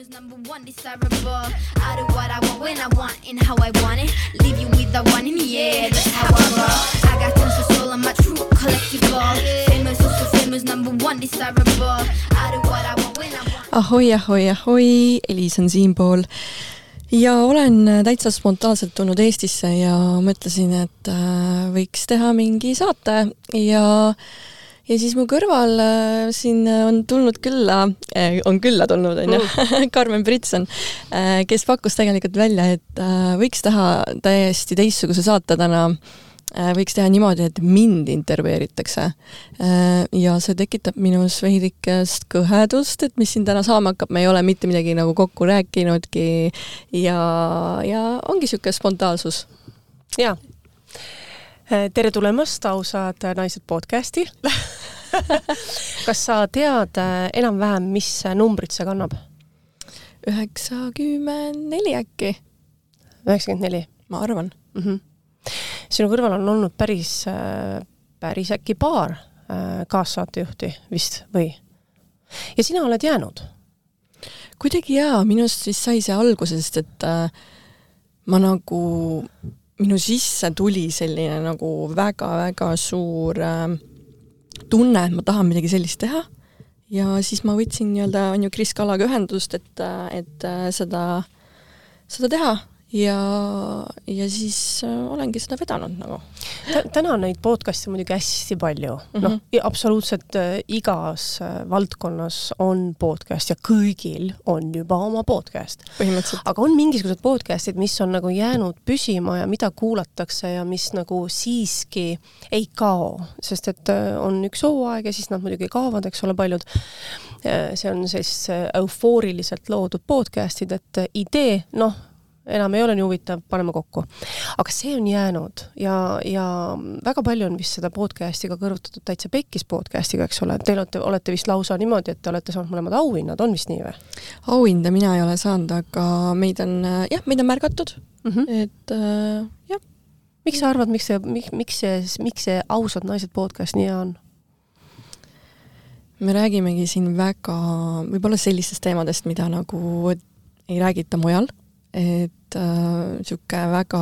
famous, number one desirable. I do what I want when I want and how I want it. Leave you with the one in the air, that's how I roll. I got tons of soul, I'm a true collectible. Famous, also famous, number one desirable. I do what I want when I want. ahoi, ahoi, ahoi, Elis on siinpool ja olen täitsa spontaanselt tulnud Eestisse ja mõtlesin, et äh, võiks teha mingi saate ja ja siis mu kõrval äh, siin on tulnud külla äh,, on külla tulnud, on ju, Karmen Britson äh,, kes pakkus tegelikult välja, et äh, võiks teha täiesti teistsuguse saate täna äh, võiks teha niimoodi, et mind intervjueeritakse. Äh, ja see tekitab minus veidikest kõhedust, et mis siin täna saama hakkab, me ei ole mitte midagi nagu kokku rääkinudki ja, ja ongi niisugune spontaansus. jaa. Tere tulemast, ausad naised podcasti kas sa tead äh, enam-vähem, mis numbrit see kannab? üheksakümmend neli äkki, üheksakümmend neli ma arvan. mm. -hmm. sinu kõrval on olnud päris, päris äkki paar kaassaatejuhti vist või? ja sina oled jäänud? kuidagi jaa, minust siis sai see alguse, sest et äh, ma nagu, minu sisse tuli selline nagu väga-väga suur äh, tunne, et ma tahan midagi sellist teha. Ja siis ma võtsin nii-öelda, on ju, Kris Kallaga ühendust, et, et äh, seda, seda teha ja, ja siis äh, olengi seda vedanud nagu. täna on neid podcast'e muidugi hästi palju mm -hmm., noh, absoluutselt äh, igas äh, valdkonnas on podcast ja kõigil on juba oma podcast. aga on mingisugused podcast'id, mis on nagu jäänud püsima ja mida kuulatakse ja mis nagu siiski ei kao, sest et on üks hooaeg ja siis nad muidugi kaovad, eks ole, paljud. See on siis eufooriliselt loodud podcast'id, et idee, noh enam ei ole nii huvitav, paneme kokku. aga see on jäänud ja, ja väga palju on vist seda podcast'i ka kõrvutatud täitsa pekkis podcast'iga, eks ole, te olete, olete vist lausa niimoodi, et te olete saanud mõlemad auhinnad, on vist nii või? auhinda mina ei ole saanud, aga meid on, jah, meid on märgatud mm. -hmm. et äh, jah. miks sa arvad, miks see, miks, miks see, miks see Ausad naised podcast nii hea on? me räägimegi siin väga, võib-olla sellistest teemadest, mida nagu ei räägita mujal, et niisugune äh, väga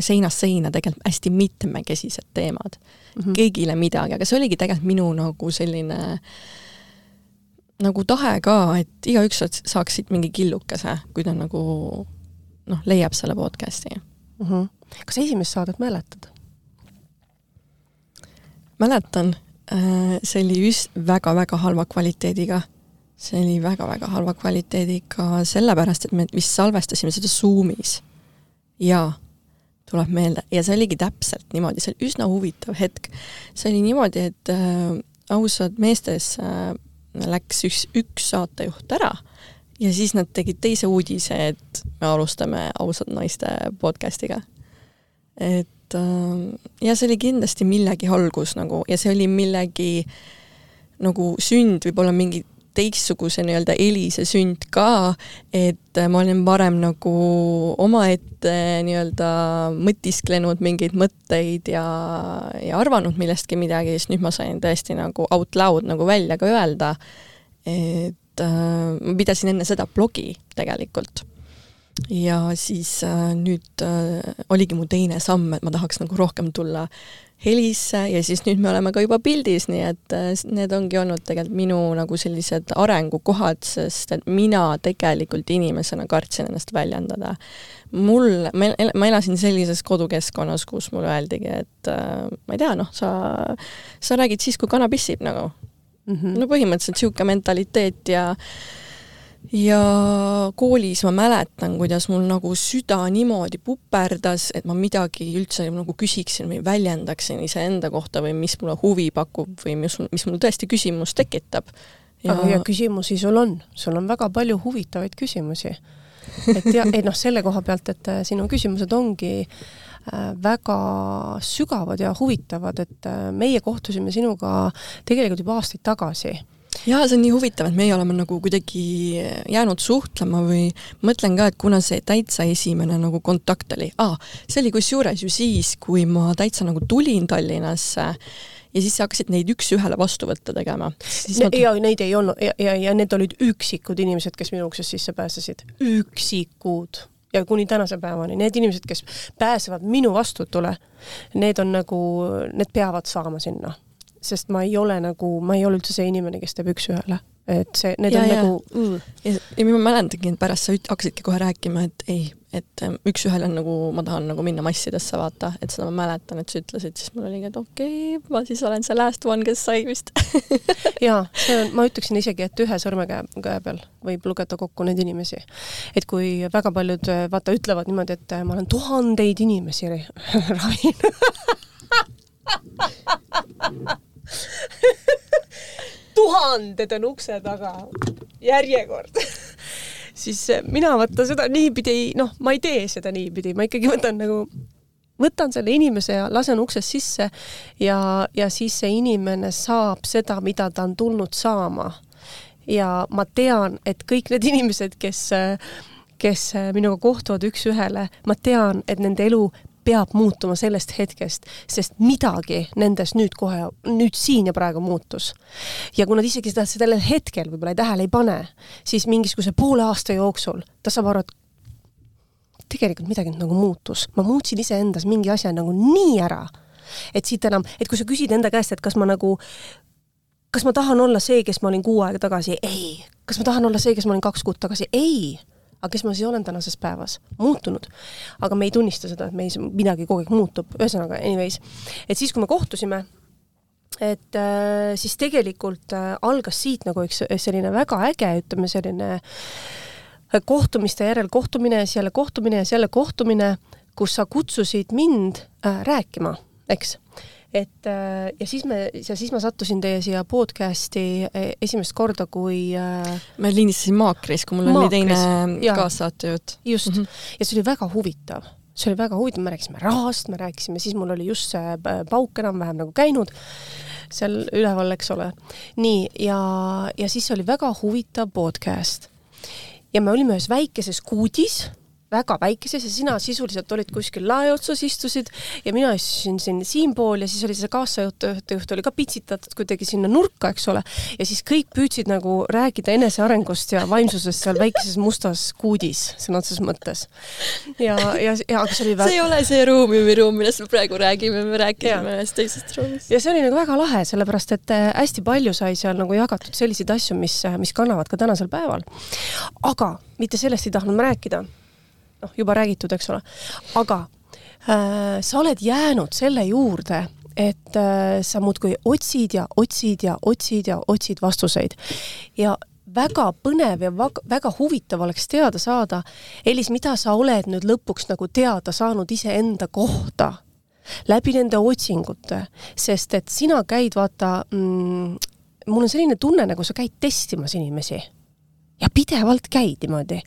seinast seina tegelikult hästi mitmekesised teemad mm. -hmm. kõigile midagi, aga see oligi tegelikult minu nagu selline nagu tahe ka, et igaüks saaks siit mingi killukese, kui ta nagu noh, leiab selle podcast'i mm. -hmm. kas esimest saadet mäletad? mäletan, äh, see oli just väga-väga halva kvaliteediga see oli väga-väga halva kvaliteediga, sellepärast et me vist salvestasime seda Zoomis. jaa, tuleb meelde, ja see oligi täpselt niimoodi, see oli üsna huvitav hetk. see oli niimoodi, et äh, ausad meestes äh, läks üks, üks saatejuht ära ja siis nad tegid teise uudise, et me alustame ausad naiste podcast'iga. et äh, ja see oli kindlasti millegi algus nagu ja see oli millegi nagu sünd võib-olla mingi teistsuguse nii-öelda Elise sünd ka, et ma olin varem nagu omaette nii-öelda mõtisklenud mingeid mõtteid ja, ja arvanud millestki midagi, siis nüüd ma sain tõesti nagu out loud nagu välja ka öelda, et äh, ma pidasin enne seda blogi tegelikult. Ja siis äh, nüüd äh, oligi mu teine samm, et ma tahaks nagu rohkem tulla helisse ja siis nüüd me oleme ka juba pildis, nii et äh, need ongi olnud tegelikult minu nagu sellised arengukohad, sest et mina tegelikult inimesena kartsin ennast väljendada. mul, ma, elasin sellises kodukeskkonnas, kus mulle öeldigi, et äh, ma ei tea, noh, sa, sa räägid siis, kui kana pissib nagu mm. -hmm. no põhimõtteliselt niisugune mentaliteet ja ja koolis ma mäletan, kuidas mul nagu süda niimoodi puperdas, et ma midagi üldse nagu küsiksin või väljendaksin iseenda kohta või mis mulle huvi pakub või mis, mis mul tõesti küsimust tekitab. Ja... aga ja küsimusi sul on, sul on väga palju huvitavaid küsimusi. et ja, ei noh, selle koha pealt, et äh, sinu küsimused ongi äh, väga sügavad ja huvitavad, et äh, meie kohtusime sinuga tegelikult juba aastaid tagasi jaa, see on nii huvitav, et meie oleme nagu kuidagi jäänud suhtlema või mõtlen ka, et kuna see täitsa esimene nagu kontakt oli ah,, see oli kusjuures ju siis, kui ma täitsa nagu tulin Tallinnasse ja siis sa hakkasid neid üks-ühele vastuvõtte tegema. ja neid ei olnud ja, ja, ja need olid üksikud inimesed, kes minu uksest sisse pääsesid, üksikud ja kuni tänase päevani, need inimesed, kes pääsevad minu vastutule, need on nagu, need peavad saama sinna. Sest ma ei ole nagu, ma ei ole üldse see inimene, kes teeb üks-ühele et see, need ja, on ja. nagu mm. ja, ja ma mäletangi, et pärast sa hakkasidki kohe rääkima, et ei, et ähm, üks-ühele on nagu, ma tahan nagu minna massidesse, vaata, et seda ma mäletan, et sa ütlesid, siis mul oligi, et okei okay,, ma siis olen see last one, kes sai vist jaa, see on, ma ütleksin isegi, et ühe sõrmekäe, käe peal võib lugeda kokku neid inimesi. et kui väga paljud, vaata, ütlevad niimoodi, et ma olen tuhandeid inimesi ravinud tuhanded on ukse taga, järjekord siis eh, mina vaata seda niipidi ei, noh, ma ei tee seda niipidi, ma ikkagi võtan nagu, võtan selle inimese ja lasen uksest sisse ja, ja siis see inimene saab seda, mida ta on tulnud saama. ja ma tean, et kõik need inimesed, kes kes minuga kohtuvad üks-ühele, ma tean, et nende elu peab muutuma sellest hetkest, sest midagi nendes nüüd kohe, nüüd siin ja praegu muutus. ja kui nad isegi seda sellel hetkel võib-olla tähele ei pane, siis mingisuguse poole aasta jooksul ta saab aru, et tegelikult midagi nagu muutus, ma muutsin iseendas mingi asja nagu nii ära, et siit enam, et kui sa küsid enda käest, et kas ma nagu kas ma tahan olla see, kes ma olin kuu aega tagasi, ei. kas ma tahan olla see, kes ma olin kaks kuud tagasi, ei aga kes ma siis olen tänases päevas? muutunud. aga me ei tunnista seda, et meis midagi kogu aeg muutub, ühesõnaga anyways. et siis, kui me kohtusime, et äh, siis tegelikult äh, algas siit nagu üks selline väga äge, ütleme selline äh, kohtumiste järel kohtumine ja siis jälle kohtumine ja siis jälle kohtumine, kus sa kutsusid mind äh, rääkima, eks et äh, ja siis me, ja siis ma sattusin teie siia podcast'i e, esimest korda, kui äh, me lindistasime Maakris, kui mul Maakris, oli teine kaassaatejuht. just mm, -hmm. ja see oli väga huvitav see oli väga huvitav, me rääkisime rahast, me rääkisime, siis mul oli just see pauk enam-vähem nagu käinud seal üleval, eks ole. nii, ja, ja siis oli väga huvitav podcast. ja me olime ühes väikeses kuudis väga väikeses ja sina sisuliselt olid kuskil lae otsas, istusid ja mina istusin siin siinpool ja siis oli see kaassajuht oli ka pitsitatud kuidagi sinna nurka, eks ole, ja siis kõik püüdsid nagu rääkida enesearengust ja vaimsusest seal väikeses mustas kuudis sõna otseses mõttes. ja, ja, ja aga see oli väga see ei ole see ruumiruum, millest me praegu räägime, me rääkisime ühest teisest ruumist. ja see oli nagu väga lahe, sellepärast et äh, hästi palju sai seal nagu jagatud selliseid asju, mis, mis kannavad ka tänasel päeval. aga mitte sellest ei tahtnud ma rääkida noh, juba räägitud, eks ole, aga äh, sa oled jäänud selle juurde, et äh, sa muudkui otsid ja otsid ja otsid ja otsid vastuseid. ja väga põnev ja väga, huvitav oleks teada saada, Elis, mida sa oled nüüd lõpuks nagu teada saanud iseenda kohta? Läbi nende otsingute, sest et sina käid, vaata mm,, mul on selline tunne, nagu sa käid testimas inimesi. Ja pidevalt käid niimoodi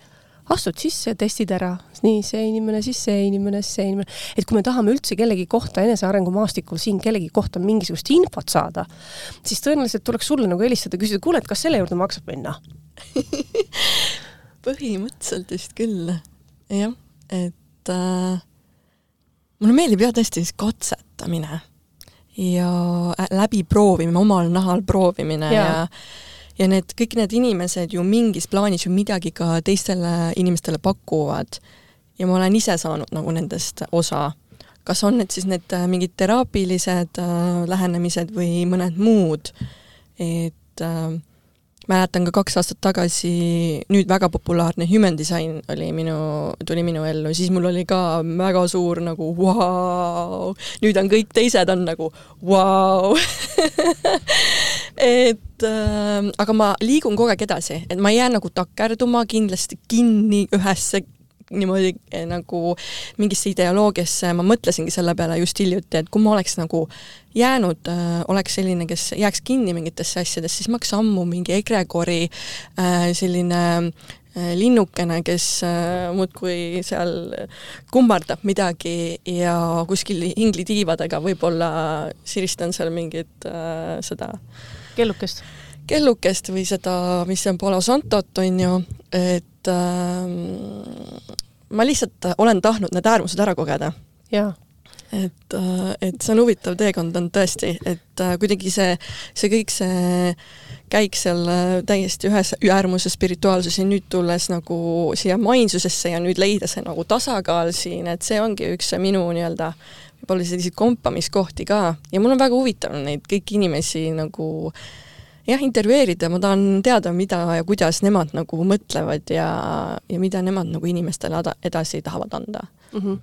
astud sisse, testid ära, nii see inimene, siis see inimene, siis see inimene, et kui me tahame üldse kellegi kohta enesearengu maastikul siin kellegi kohta mingisugust infot saada, siis tõenäoliselt tuleks sulle nagu helistada, küsida, kuule, et kas selle juurde maksab minna? Põhimõtteliselt vist küll, jah, et äh, mulle meeldib jah tõesti siis katsetamine ja läbiproovimine, omal nahal proovimine ja, ja ja need, kõik need inimesed ju mingis plaanis ju midagi ka teistele inimestele pakuvad. ja ma olen ise saanud nagu nendest osa. kas on need siis need äh, mingid teraapilised äh, lähenemised või mõned muud, et äh, mäletan ka kaks aastat tagasi, nüüd väga populaarne human design oli minu, tuli minu ellu, siis mul oli ka väga suur nagu vau wow., nüüd on kõik teised on nagu vau wow. et äh, aga ma liigun kogu aeg edasi, et ma ei jää nagu takerduma kindlasti kinni ühesse niimoodi eh, nagu mingisse ideoloogiasse, ma mõtlesingi selle peale just hiljuti, et kui ma oleks nagu jäänud äh,, oleks selline, kes jääks kinni mingitesse asjadesse, siis ma oleks ammu mingi egregori äh, selline äh, linnukene, kes muudkui seal kummardab midagi ja kuskil inglitiivadega võib-olla siristan seal mingit äh, seda kellukest? kellukest või seda, mis on Palo Santot, on ju, et äh, ma lihtsalt olen tahtnud need äärmused ära kogeda. et, äh, et see on huvitav teekond on tõesti, et äh, kuidagi see, see kõik see käik seal äh, täiesti ühes äärmuses spirituaalsuses ja nüüd tulles nagu siia mainsusesse ja nüüd leida see nagu tasakaal siin, et see ongi üks minu nii-öelda võib-olla selliseid kompamiskohti ka ja mul on väga huvitav neid kõiki inimesi nagu jah, intervjueerida, ma tahan teada, mida ja kuidas nemad nagu mõtlevad ja, ja mida nemad nagu inimestele edasi tahavad anda mm. -hmm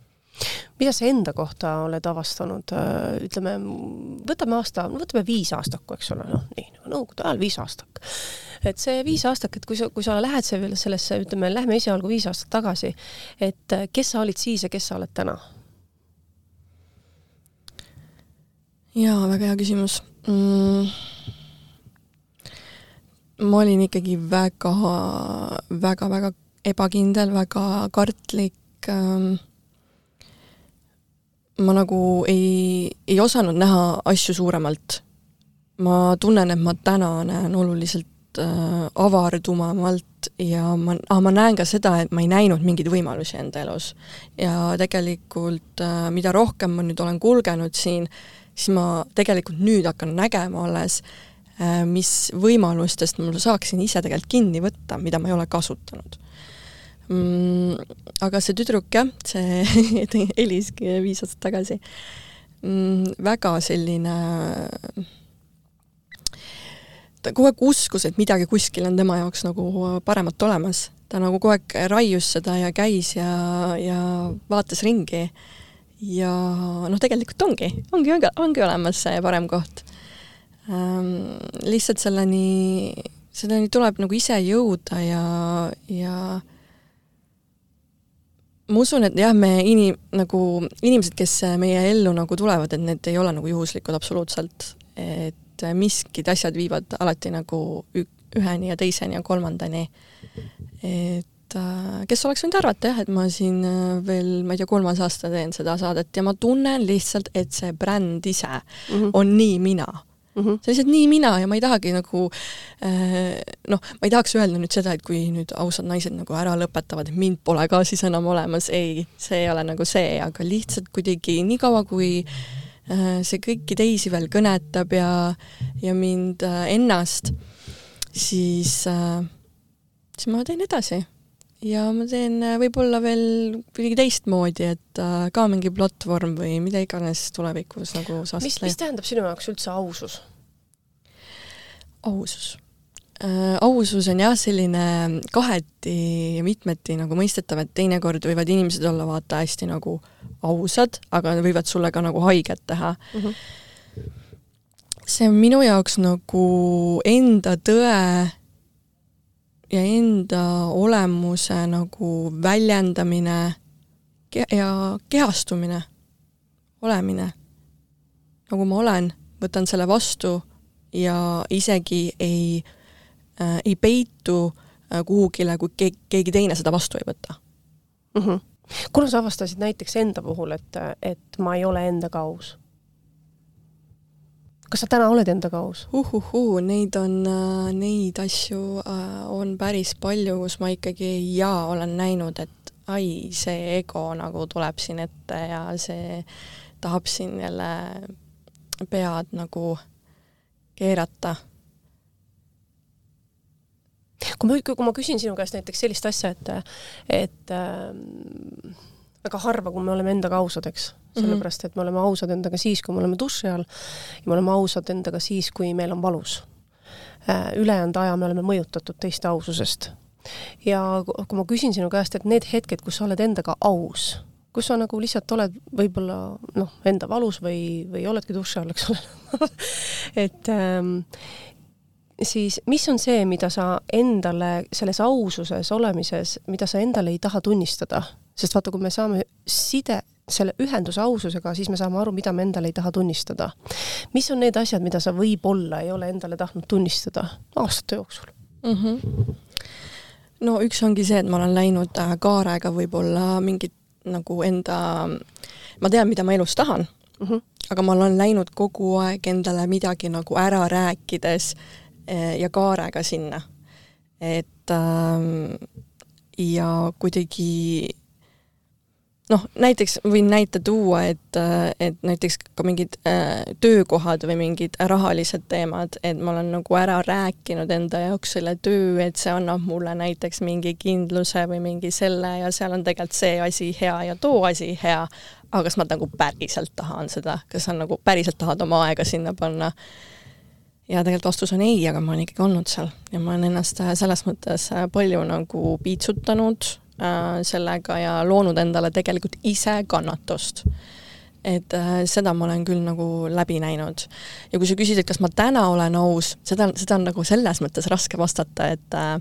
mida sa enda kohta oled avastanud, äh, ütleme, võtame aasta, no võtame viis aastakku, eks ole, noh, nii nagu nõukogude ajal viis aastak. et see viis aastak, et kui sa, kui sa lähed sellesse, ütleme, lähme esialgu viis aastat tagasi, et äh, kes sa olid siis ja kes sa oled täna? jaa, väga hea küsimus mm ma olin ikkagi väga, väga, väga ebakindel, väga kartlik ähm, ma nagu ei, ei osanud näha asju suuremalt. ma tunnen, et ma täna näen oluliselt äh, avardumamalt ja ma ah,, ma näen ka seda, et ma ei näinud mingeid võimalusi enda elus. ja tegelikult äh, mida rohkem ma nüüd olen kulgenud siin, siis ma tegelikult nüüd hakkan nägema alles äh,, mis võimalustest ma saaksin ise tegelikult kinni võtta, mida ma ei ole kasutanud mm,. aga see tüdruk jah, see heliski viis aastat tagasi mm,, väga selline ta kogu aeg uskus, et midagi kuskil on tema jaoks nagu paremat olemas. ta nagu kogu aeg raius seda ja käis ja, ja vaatas ringi. ja noh, tegelikult ongi, ongi, ongi olemas see parem koht ähm,. lihtsalt selleni, selleni tuleb nagu ise jõuda ja, ja ma usun, et jah, me inim-, nagu inimesed, kes meie ellu nagu tulevad, et need ei ole nagu juhuslikud absoluutselt. et miskid asjad viivad alati nagu üheni ja teiseni ja kolmandani. et äh, kes oleks võinud arvata jah, et ma siin äh, veel, ma ei tea, kolmas aasta teen seda saadet ja ma tunnen lihtsalt, et see bränd ise mm -hmm. on nii mina mm. -hmm. see on lihtsalt nii mina ja ma ei tahagi nagu äh, noh, ma ei tahaks öelda nüüd seda, et kui nüüd ausad naised nagu ära lõpetavad, et mind pole ka siis enam olemas, ei, see ei ole nagu see, aga lihtsalt kuidagi niikaua, kui äh, see kõiki teisi veel kõnetab ja, ja mind äh, ennast, siis, siis ma teen edasi ja ma teen võib-olla veel kuidagi teistmoodi, et ka mingi platvorm või mida iganes tulevikus nagu saaks mis, mis tähendab sinu jaoks üldse ausus? Ausus äh,? ausus on jah, selline kaheti ja mitmeti nagu mõistetav, et teinekord võivad inimesed olla vaata hästi nagu ausad, aga võivad sulle ka nagu haiget teha mm. -hmm. see on minu jaoks nagu enda tõe ja enda olemuse nagu väljendamine ja kehastumine, olemine. nagu ma olen, võtan selle vastu ja isegi ei äh,, ei peitu äh, kuhugile, kui keegi, keegi teine seda vastu ei võta mm. -hmm. kuna sa avastasid näiteks enda puhul, et, et ma ei ole endaga aus? kas sa täna oled endaga aus uhuhuu, neid on äh,, neid asju äh, on päris palju, kus ma ikkagi jaa, olen näinud, et ai, see ego nagu tuleb siin ette ja see tahab siin jälle pead nagu keerata. kui ma, kui ma küsin sinu käest näiteks sellist asja, et, et äh, väga harva, kui me oleme endaga ausad, eks, sellepärast et me oleme ausad endaga siis, kui me oleme duši all ja me oleme ausad endaga siis, kui meil on valus äh,. ülejäänud aja me oleme mõjutatud teiste aususest. ja kui ma küsin sinu käest, et need hetked, kus sa oled endaga aus, kus sa nagu lihtsalt oled võib-olla noh, enda valus või, või oledki duši all, eks ole et ähm, siis mis on see, mida sa endale selles aususes olemises, mida sa endale ei taha tunnistada, sest vaata, kui me saame side, selle ühenduse aususega, siis me saame aru, mida me endale ei taha tunnistada. mis on need asjad, mida sa võib-olla ei ole endale tahtnud tunnistada aastate jooksul mm? -hmm. no üks ongi see, et ma olen läinud äh, kaarega võib-olla mingit nagu enda, ma tean, mida ma elus tahan mm, -hmm. aga ma olen läinud kogu aeg endale midagi nagu ära rääkides eh, ja kaarega sinna. et ähm, ja kuidagi noh, näiteks võin näite tuua, et, et näiteks ka mingid äh, töökohad või mingid rahalised teemad, et ma olen nagu ära rääkinud enda jaoks selle töö, et see annab mulle näiteks mingi kindluse või mingi selle ja seal on tegelikult see asi hea ja too asi hea, aga kas ma nagu päriselt tahan seda, kas sa nagu päriselt tahad oma aega sinna panna? ja tegelikult vastus on ei, aga ma olen ikkagi olnud seal ja ma olen ennast selles mõttes palju nagu piitsutanud Äh, sellega ja loonud endale tegelikult ise kannatust. et äh, seda ma olen küll nagu läbi näinud. ja kui sa küsid, et kas ma täna olen aus, seda, seda on nagu selles mõttes raske vastata, et äh,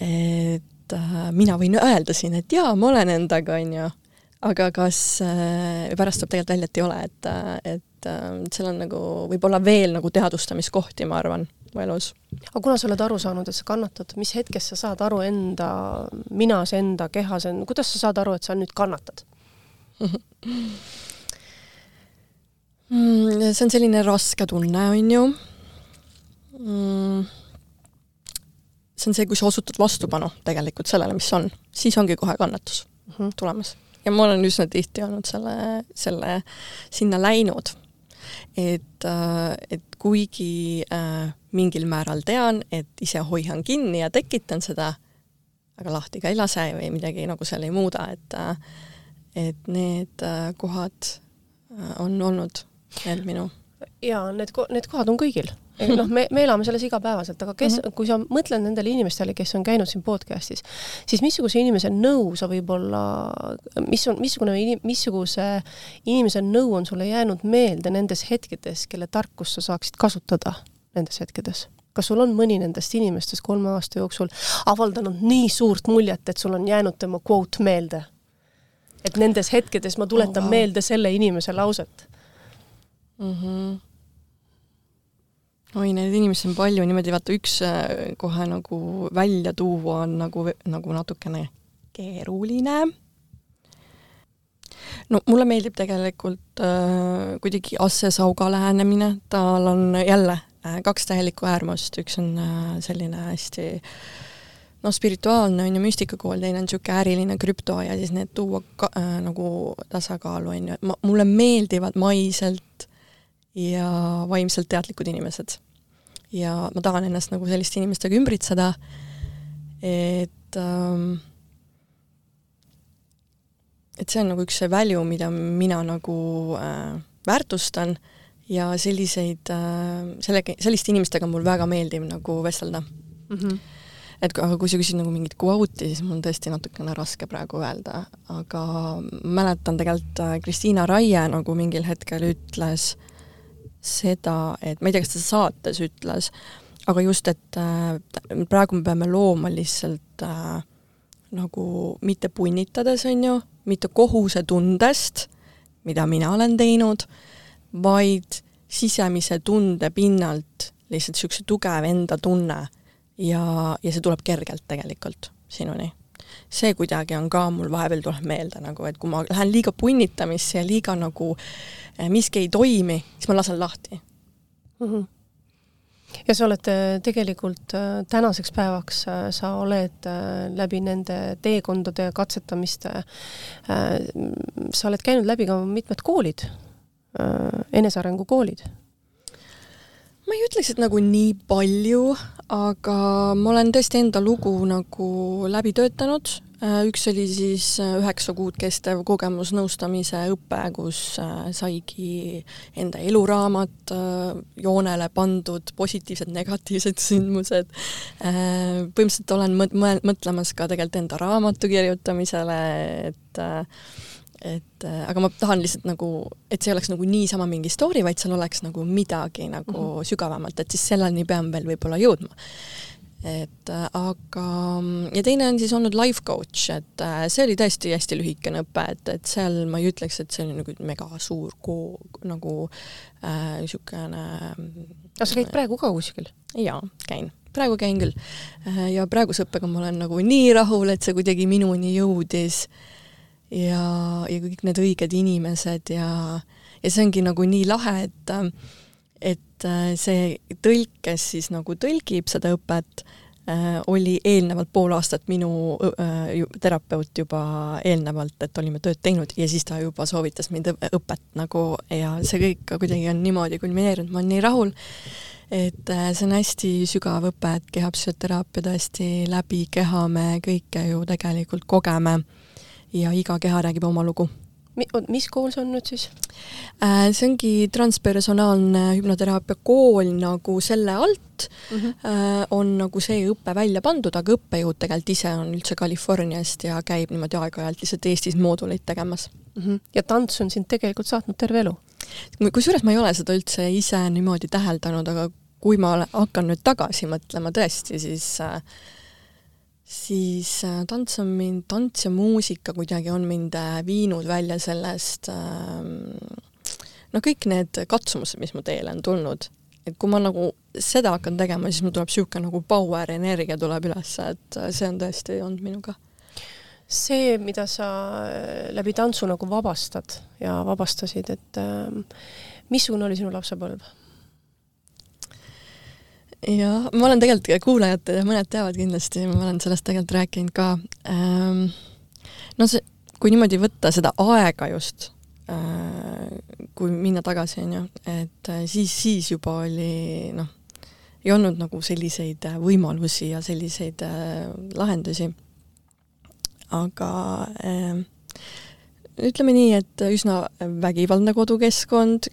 et mina võin öelda siin, et jaa, ma olen endaga, on ju, aga kas pärast tuleb tegelikult välja, et ei ole, et, et seal on nagu, võib-olla veel nagu teadvustamiskohti, ma arvan mu elus. aga kuna sa oled aru saanud, et sa kannatad, mis hetkest sa saad aru enda minas, enda kehas, kuidas sa saad aru, et sa nüüd kannatad mm,? see on selline raske tunne, on ju mm.. see on see, kui sa osutad vastupanu tegelikult sellele, mis on, siis ongi kohe kannatus mm -hmm. tulemas. ja ma olen üsna tihti olnud selle, selle, sinna läinud et, äh, et kuigi äh, mingil määral tean, et ise hoian kinni ja tekitan seda, aga lahti ka ei lase või midagi nagu seal ei muuda, et äh, et need kohad on olnud need minu. jaa, need, need kohad on kõigil noh, me, me elame selles igapäevaselt, aga kes mm, -hmm. kui sa mõtled nendele inimestele, kes on käinud siin podcast'is, siis missuguse inimese nõu sa võib-olla, mis on, missugune, missuguse inimese nõu on sulle jäänud meelde nendes hetkedes, kelle tarkust sa saaksid kasutada nendes hetkedes? kas sul on mõni nendest inimestest kolme aasta jooksul avaldanud nii suurt muljet, et sul on jäänud tema quote meelde? et nendes hetkedes ma tuletan oh, wow. meelde selle inimese lauset mm. -hmm oi, neid inimesi on palju, niimoodi vaata üks äh, kohe nagu välja tuua on nagu, nagu natukene keeruline. no mulle meeldib tegelikult äh, kuidagi Asse Sauga lähenemine, tal on jälle kaks täielikku äärmust, üks on äh, selline hästi noh, spirituaalne on ju müstikakool, teine on niisugune äriline krüpto ja siis need tuua ka, äh, nagu tasakaalu on ju, et ma, mulle meeldivad maiselt ja vaimselt teadlikud inimesed. Ja ma tahan ennast nagu selliste inimestega ümbritseda, et ähm, et see on nagu üks see value, mida mina nagu äh, väärtustan ja selliseid äh,, selle, selliste inimestega mul väga meeldib nagu vestelda mm. -hmm. et aga kui sa küsid nagu mingit quote'i, siis mul on tõesti natukene raske praegu öelda, aga mäletan tegelikult äh, Kristiina Raie nagu mingil hetkel ütles äh, seda, et ma ei tea, kas ta saates ütles, aga just, et äh, praegu me peame looma lihtsalt äh, nagu mitte punnitades, on ju, mitte kohusetundest, mida mina olen teinud, vaid sisemise tunde pinnalt lihtsalt niisuguse tugev enda tunne ja, ja see tuleb kergelt tegelikult sinuni. See kuidagi on ka mul vahepeal tuleb meelde nagu, et kui ma lähen liiga punnitamisse ja liiga nagu eh, miski ei toimi, siis ma lasen lahti. Mm. -hmm ja sa oled eh, tegelikult eh, tänaseks päevaks, sa oled läbi nende teekondade katsetamiste, sa oled käinud läbi ka mitmed koolid, enesearengu koolid ma ei ütleks, et nagu nii palju, aga ma olen tõesti enda lugu nagu läbi töötanud. Äh, üks oli siis äh, üheksa kuud kestev kogemusnõustamise õpe, kus äh, saigi enda eluraamat joonele pandud, positiivsed, negatiivsed sündmused. põhimõtteliselt olen mõtlemas ka tegelikult enda raamatu kirjutamisele, et et äh, aga ma tahan lihtsalt nagu, et see oleks nagu niisama mingi story, vaid seal oleks nagu midagi nagu mm -hmm. sügavamalt, et siis selleni pean veel võib-olla jõudma. et äh, aga, ja teine on siis olnud life coach, et äh, see oli tõesti hästi lühikene õpe, et, et seal ma ei ütleks, et see oli nagu mega suur koo-, nagu niisugune äh, kas sa käid praegu ka kuskil? jaa, käin praegu käin küll. ja praeguse õppega ma olen nagu nii rahul, et see kuidagi minuni jõudis äh, ja, ja kõik need õiged inimesed ja, ja see ongi nagu nii lahe, et et äh, see tõlk, kes siis nagu tõlgib seda õpet, äh, oli eelnevalt pool aastat minu äh, terapeut juba eelnevalt, et olime tööd teinud ja siis ta juba soovitas mind õp- õpet nagu ja see kõik kuidagi on niimoodi kulmineerunud, ma olen nii rahul, et see on hästi sügav õpe, et kehapsühhoteraapia tõesti läbi keha me kõike ju tegelikult kogeme ja iga keha räägib oma lugu mis kool see on nüüd siis? Äh, see ongi transpersonaalne hüpnoteraapia kool nagu selle alt mm. -hmm. on nagu see õpe välja pandud, aga õppejõud tegelikult ise on üldse Californiast ja käib niimoodi aeg-ajalt lihtsalt Eestis mooduleid tegemas. Mm -hmm. ja tants on sind tegelikult saatnud terve elu? kusjuures ma ei ole seda üldse ise niimoodi täheldanud, aga kui ma hakkan nüüd tagasi mõtlema tõesti, siis äh, siis äh, tants on mind, tants ja muusika kuidagi on mind äh, viinud välja sellest ähm, no kõik need katsumused, mis mu teele on tulnud, et kui ma nagu seda hakkan tegema, siis mul tuleb niisugune nagu power energia tuleb üles, et äh, see on tõesti olnud minuga. see, mida sa läbi tantsu nagu vabastad ja vabastasid, et ähm, missugune oli sinu lapsepõlv? Jah, ma olen tegelikult, kuulajad, mõned teavad kindlasti, ma olen sellest tegelikult rääkinud ka ähm,. no see, kui niimoodi võtta seda aega just äh,, kui minna tagasi, on ju, et äh, siis, siis juba oli noh, ei olnud nagu selliseid võimalusi ja selliseid äh, lahendusi. aga äh, ütleme nii, et üsna vägivaldne kodukeskkond,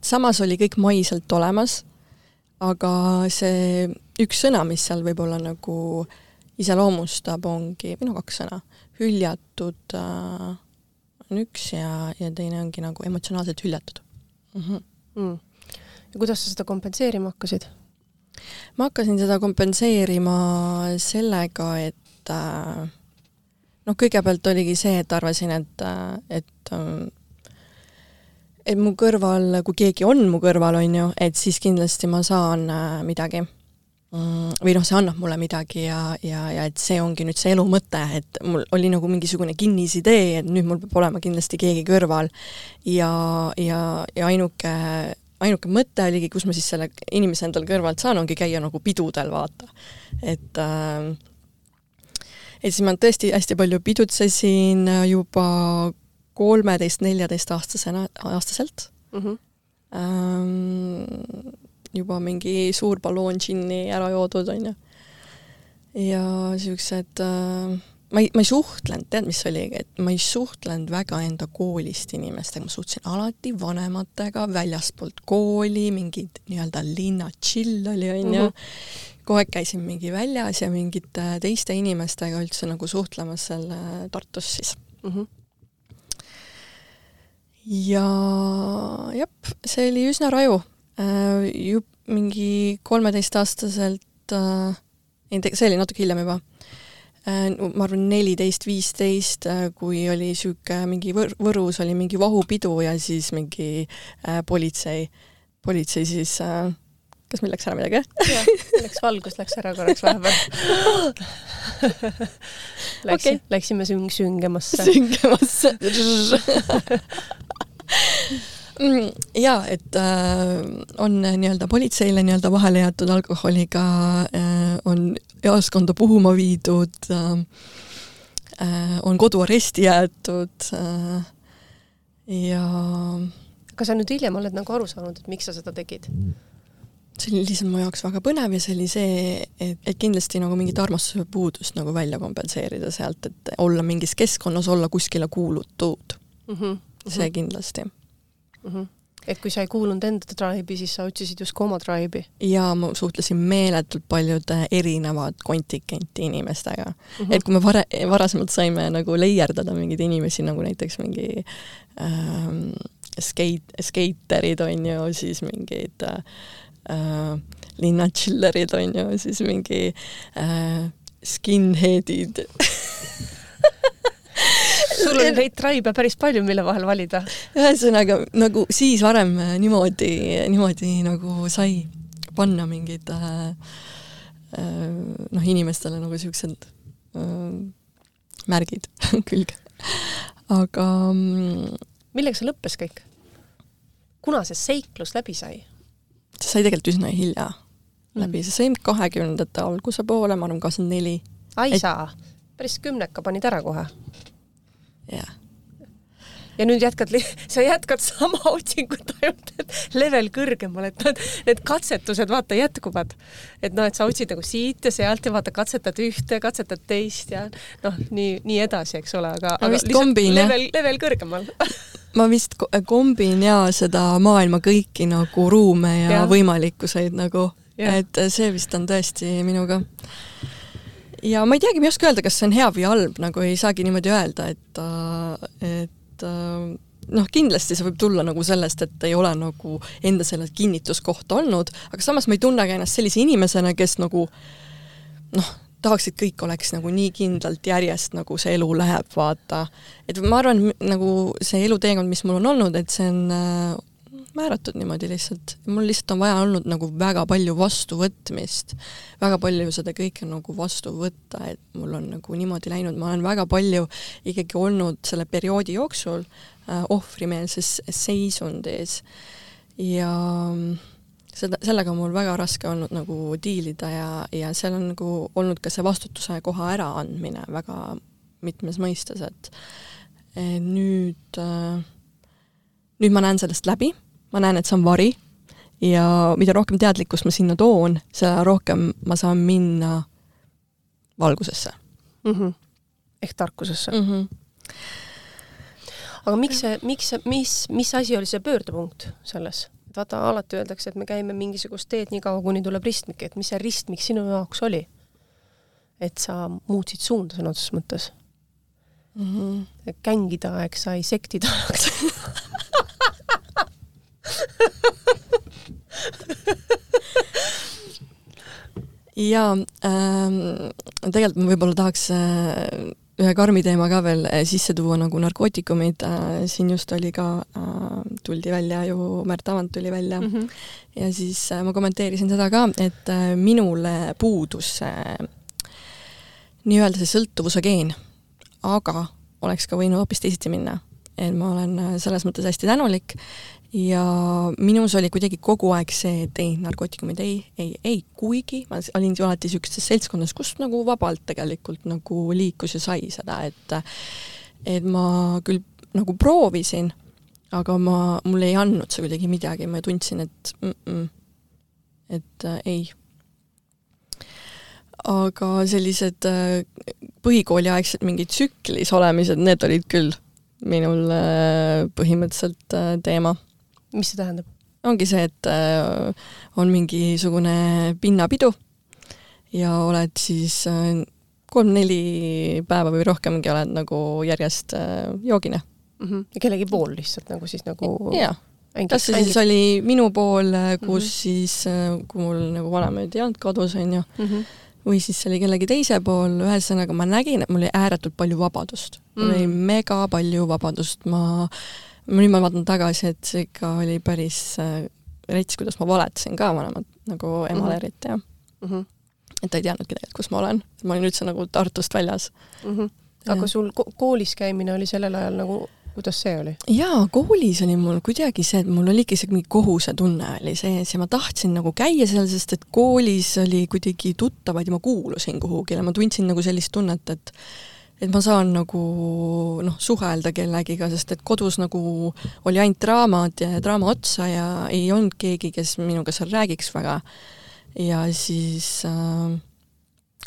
samas oli kõik maiselt olemas aga see üks sõna, mis seal võib-olla nagu iseloomustab, ongi, või no kaks sõna, hüljatud äh, on üks ja, ja teine ongi nagu emotsionaalselt hüljatud mm. -hmm. Mm. ja kuidas sa seda kompenseerima hakkasid? ma hakkasin seda kompenseerima sellega, et äh, noh, kõigepealt oligi see, et arvasin, et, äh, et äh, et mu kõrval, kui keegi on mu kõrval, on ju, et siis kindlasti ma saan äh, midagi mm,. või noh, see annab mulle midagi ja, ja, ja et see ongi nüüd see elu mõte, et mul oli nagu mingisugune kinnisidee, et nüüd mul peab olema kindlasti keegi kõrval. ja, ja, ja ainuke, ainuke mõte oligi, kus ma siis selle inimese endale kõrvalt saan, ongi käia nagu pidudel, vaata. et äh, et siis ma tõesti hästi palju pidutsesin juba kolmeteist-neljateistaastasena, aastaselt mm. -hmm. Ähm, juba mingi suur balloon džinni ära joodud, on ju. ja siuksed äh, ma ei, ma ei suhtlenud, tead, mis oligi, et ma ei suhtlenud väga enda koolist inimestega, ma suhtlesin alati vanematega väljaspoolt kooli, mingid nii-öelda linna chill oli, onju. kogu aeg käisin mingi väljas ja mingite teiste inimestega üldse nagu suhtlemas seal äh, Tartus siis mm. -hmm ja jep, see oli üsna raju äh,. ju mingi kolmeteistaastaselt äh,, ei, see oli natuke hiljem juba äh,, ma arvan neliteist, viisteist, kui oli niisugune mingi Võr-, Võrus oli mingi vahupidu ja siis mingi politsei, politsei siis äh, kas meil läks ära midagi? jah, läks valgus läks ära korraks vahepeal Läks, okay. Läksime süng-, süngemasse. süngemasse Mm, jaa, et äh, on nii-öelda politseile nii-öelda vahele jäetud alkoholiga äh,, on jaoskonda puhuma viidud äh,, äh, on koduaresti jäetud äh, ja kas sa nüüd hiljem oled nagu aru saanud, et miks sa seda tegid? See oli lihtsalt mu jaoks väga põnev ja see oli see, et, et kindlasti nagu mingit armastuse puudust nagu välja kompenseerida sealt, et olla mingis keskkonnas, olla kuskile kuulutud mm. -hmm. see kindlasti mm. -hmm. et kui sa ei kuulunud enda tribe'i, siis sa otsisid justkui oma tribe'i? ja ma suhtlesin meeletult paljude erinevad kontingenti inimestega mm. -hmm. et kui me vare-, varasemalt saime nagu leierdada mingeid inimesi, nagu näiteks mingi ähm, skeit-, skeiterid on ju, siis mingid äh, äh, linnachillerid on ju, siis mingi äh, skinhead'id sul on neid tribe päris palju, mille vahel valida. ühesõnaga nagu siis varem niimoodi, niimoodi nagu sai panna mingid äh, äh, noh, inimestele nagu siuksed äh, märgid külge. aga mm, millega see lõppes kõik? kuna see seiklus läbi sai? See sai tegelikult üsna hilja. läbi, see sõim kahekümnendate alguse poole, ma arvan kakskümmend neli. ai saa, päris kümneka panid ära kohe. jah ja nüüd jätkad, sa jätkad sama otsingut ainult, et level kõrgemal, et need, need katsetused vaata jätkuvad. et noh, et sa otsid nagu siit ja sealt ja vaata, katsetad ühte, katsetad teist ja noh, nii, nii edasi, eks ole, aga, aga vist kombin, level, level kõrgemal ma vist kombin ja seda maailma kõiki nagu ruume ja, ja. võimalikkuseid nagu, et see vist on tõesti minuga. Ja ma ei teagi, ma ei oska öelda, kas see on hea või halb, nagu ei saagi niimoodi öelda, et, et et äh, noh, kindlasti see võib tulla nagu sellest, et ei ole nagu enda selle kinnituskohta olnud, aga samas ma ei tunnegi ennast sellise inimesena, kes nagu noh, tahaks, et kõik oleks nagu nii kindlalt järjest, nagu see elu läheb, vaata. et ma arvan, nagu see eluteekond, mis mul on olnud, et see on äh, määratud niimoodi lihtsalt. mul lihtsalt on vaja olnud nagu väga palju vastuvõtmist, väga palju seda kõike nagu vastu võtta, et mul on nagu niimoodi läinud, ma olen väga palju ikkagi olnud selle perioodi jooksul äh, ohvrimeelses seisundis ja seda, sellega on mul väga raske olnud nagu diilida ja, ja seal on nagu olnud ka see vastutuse koha äraandmine väga mitmes mõistes, et nüüd äh, nüüd ma näen sellest läbi ma näen, et see on vari ja mida rohkem teadlikkust ma sinna toon, seda rohkem ma saan minna valgusesse mm. -hmm. ehk tarkusesse mm. -hmm. aga miks see, miks see, mis, mis asi oli see pöördepunkt selles? Et vaata, alati öeldakse, et me käime mingisugust teed nii kaua, kuni tuleb ristmik, et mis see ristmik sinu jaoks oli? et sa muutsid suunda sõna otseses mõttes mm. -hmm. gängide aeg sai sektide ajaks jaa ähm,, tegelikult ma võib-olla tahaks äh, ühe karmi teema ka veel äh, sisse tuua, nagu narkootikumid äh,, siin just oli ka äh,, tuldi välja ju, Märt Avant tuli välja mm -hmm. ja siis äh, ma kommenteerisin seda ka, et minule puudus nii-öelda see sõltuvuse geen, aga oleks ka võinud hoopis teisiti minna. et ma olen selles mõttes hästi tänulik ja minus oli kuidagi kogu aeg see, et ei, narkootikumid ei, ei, ei, kuigi ma olin ju alati niisuguses seltskonnas, kus nagu vabalt tegelikult nagu liikus ja sai seda, et et ma küll nagu proovisin, aga ma, mulle ei andnud see kuidagi midagi, ma tundsin, et mm -mm, et äh, ei. aga sellised äh, põhikooliaegsed mingid tsüklis olemised, need olid küll minul äh, põhimõtteliselt äh, teema mis see tähendab? ongi see, et äh, on mingisugune pinnapidu ja oled siis äh, kolm-neli päeva või rohkemgi oled nagu järjest äh, joogine mm. -hmm. ja kellegi pool lihtsalt nagu siis nagu jaa. kas see siis oli minu pool, kus mm -hmm. siis, kui mul nagu vanemaid ei olnud kodus, on ju mm, -hmm. või siis see oli kellegi teise pool, ühesõnaga ma nägin, et mul oli ääretult palju vabadust mm. -hmm. mul oli mega palju vabadust, ma äh, nüüd ma vaatan tagasi, et see ikka oli päris äh, rets, kuidas ma valetasin ka vanemat nagu emale eriti ja mm -hmm. et ta ei teadnudki tegelikult, kus ma olen, ma olin üldse nagu Tartust väljas mm. -hmm. aga ja. sul ko koolis käimine oli sellel ajal nagu kuidas see oli? jaa, koolis oli mul kuidagi see, et mul oli ikka isegi mingi kohusetunne oli sees ja ma tahtsin nagu käia seal, sest et koolis oli kuidagi tuttavaid ja ma kuulusin kuhugile, ma tundsin nagu sellist tunnet, et et ma saan nagu noh, suhelda kellegiga, sest et kodus nagu oli ainult draamad ja draama otsa ja ei olnud keegi, kes minuga seal räägiks väga. ja siis äh,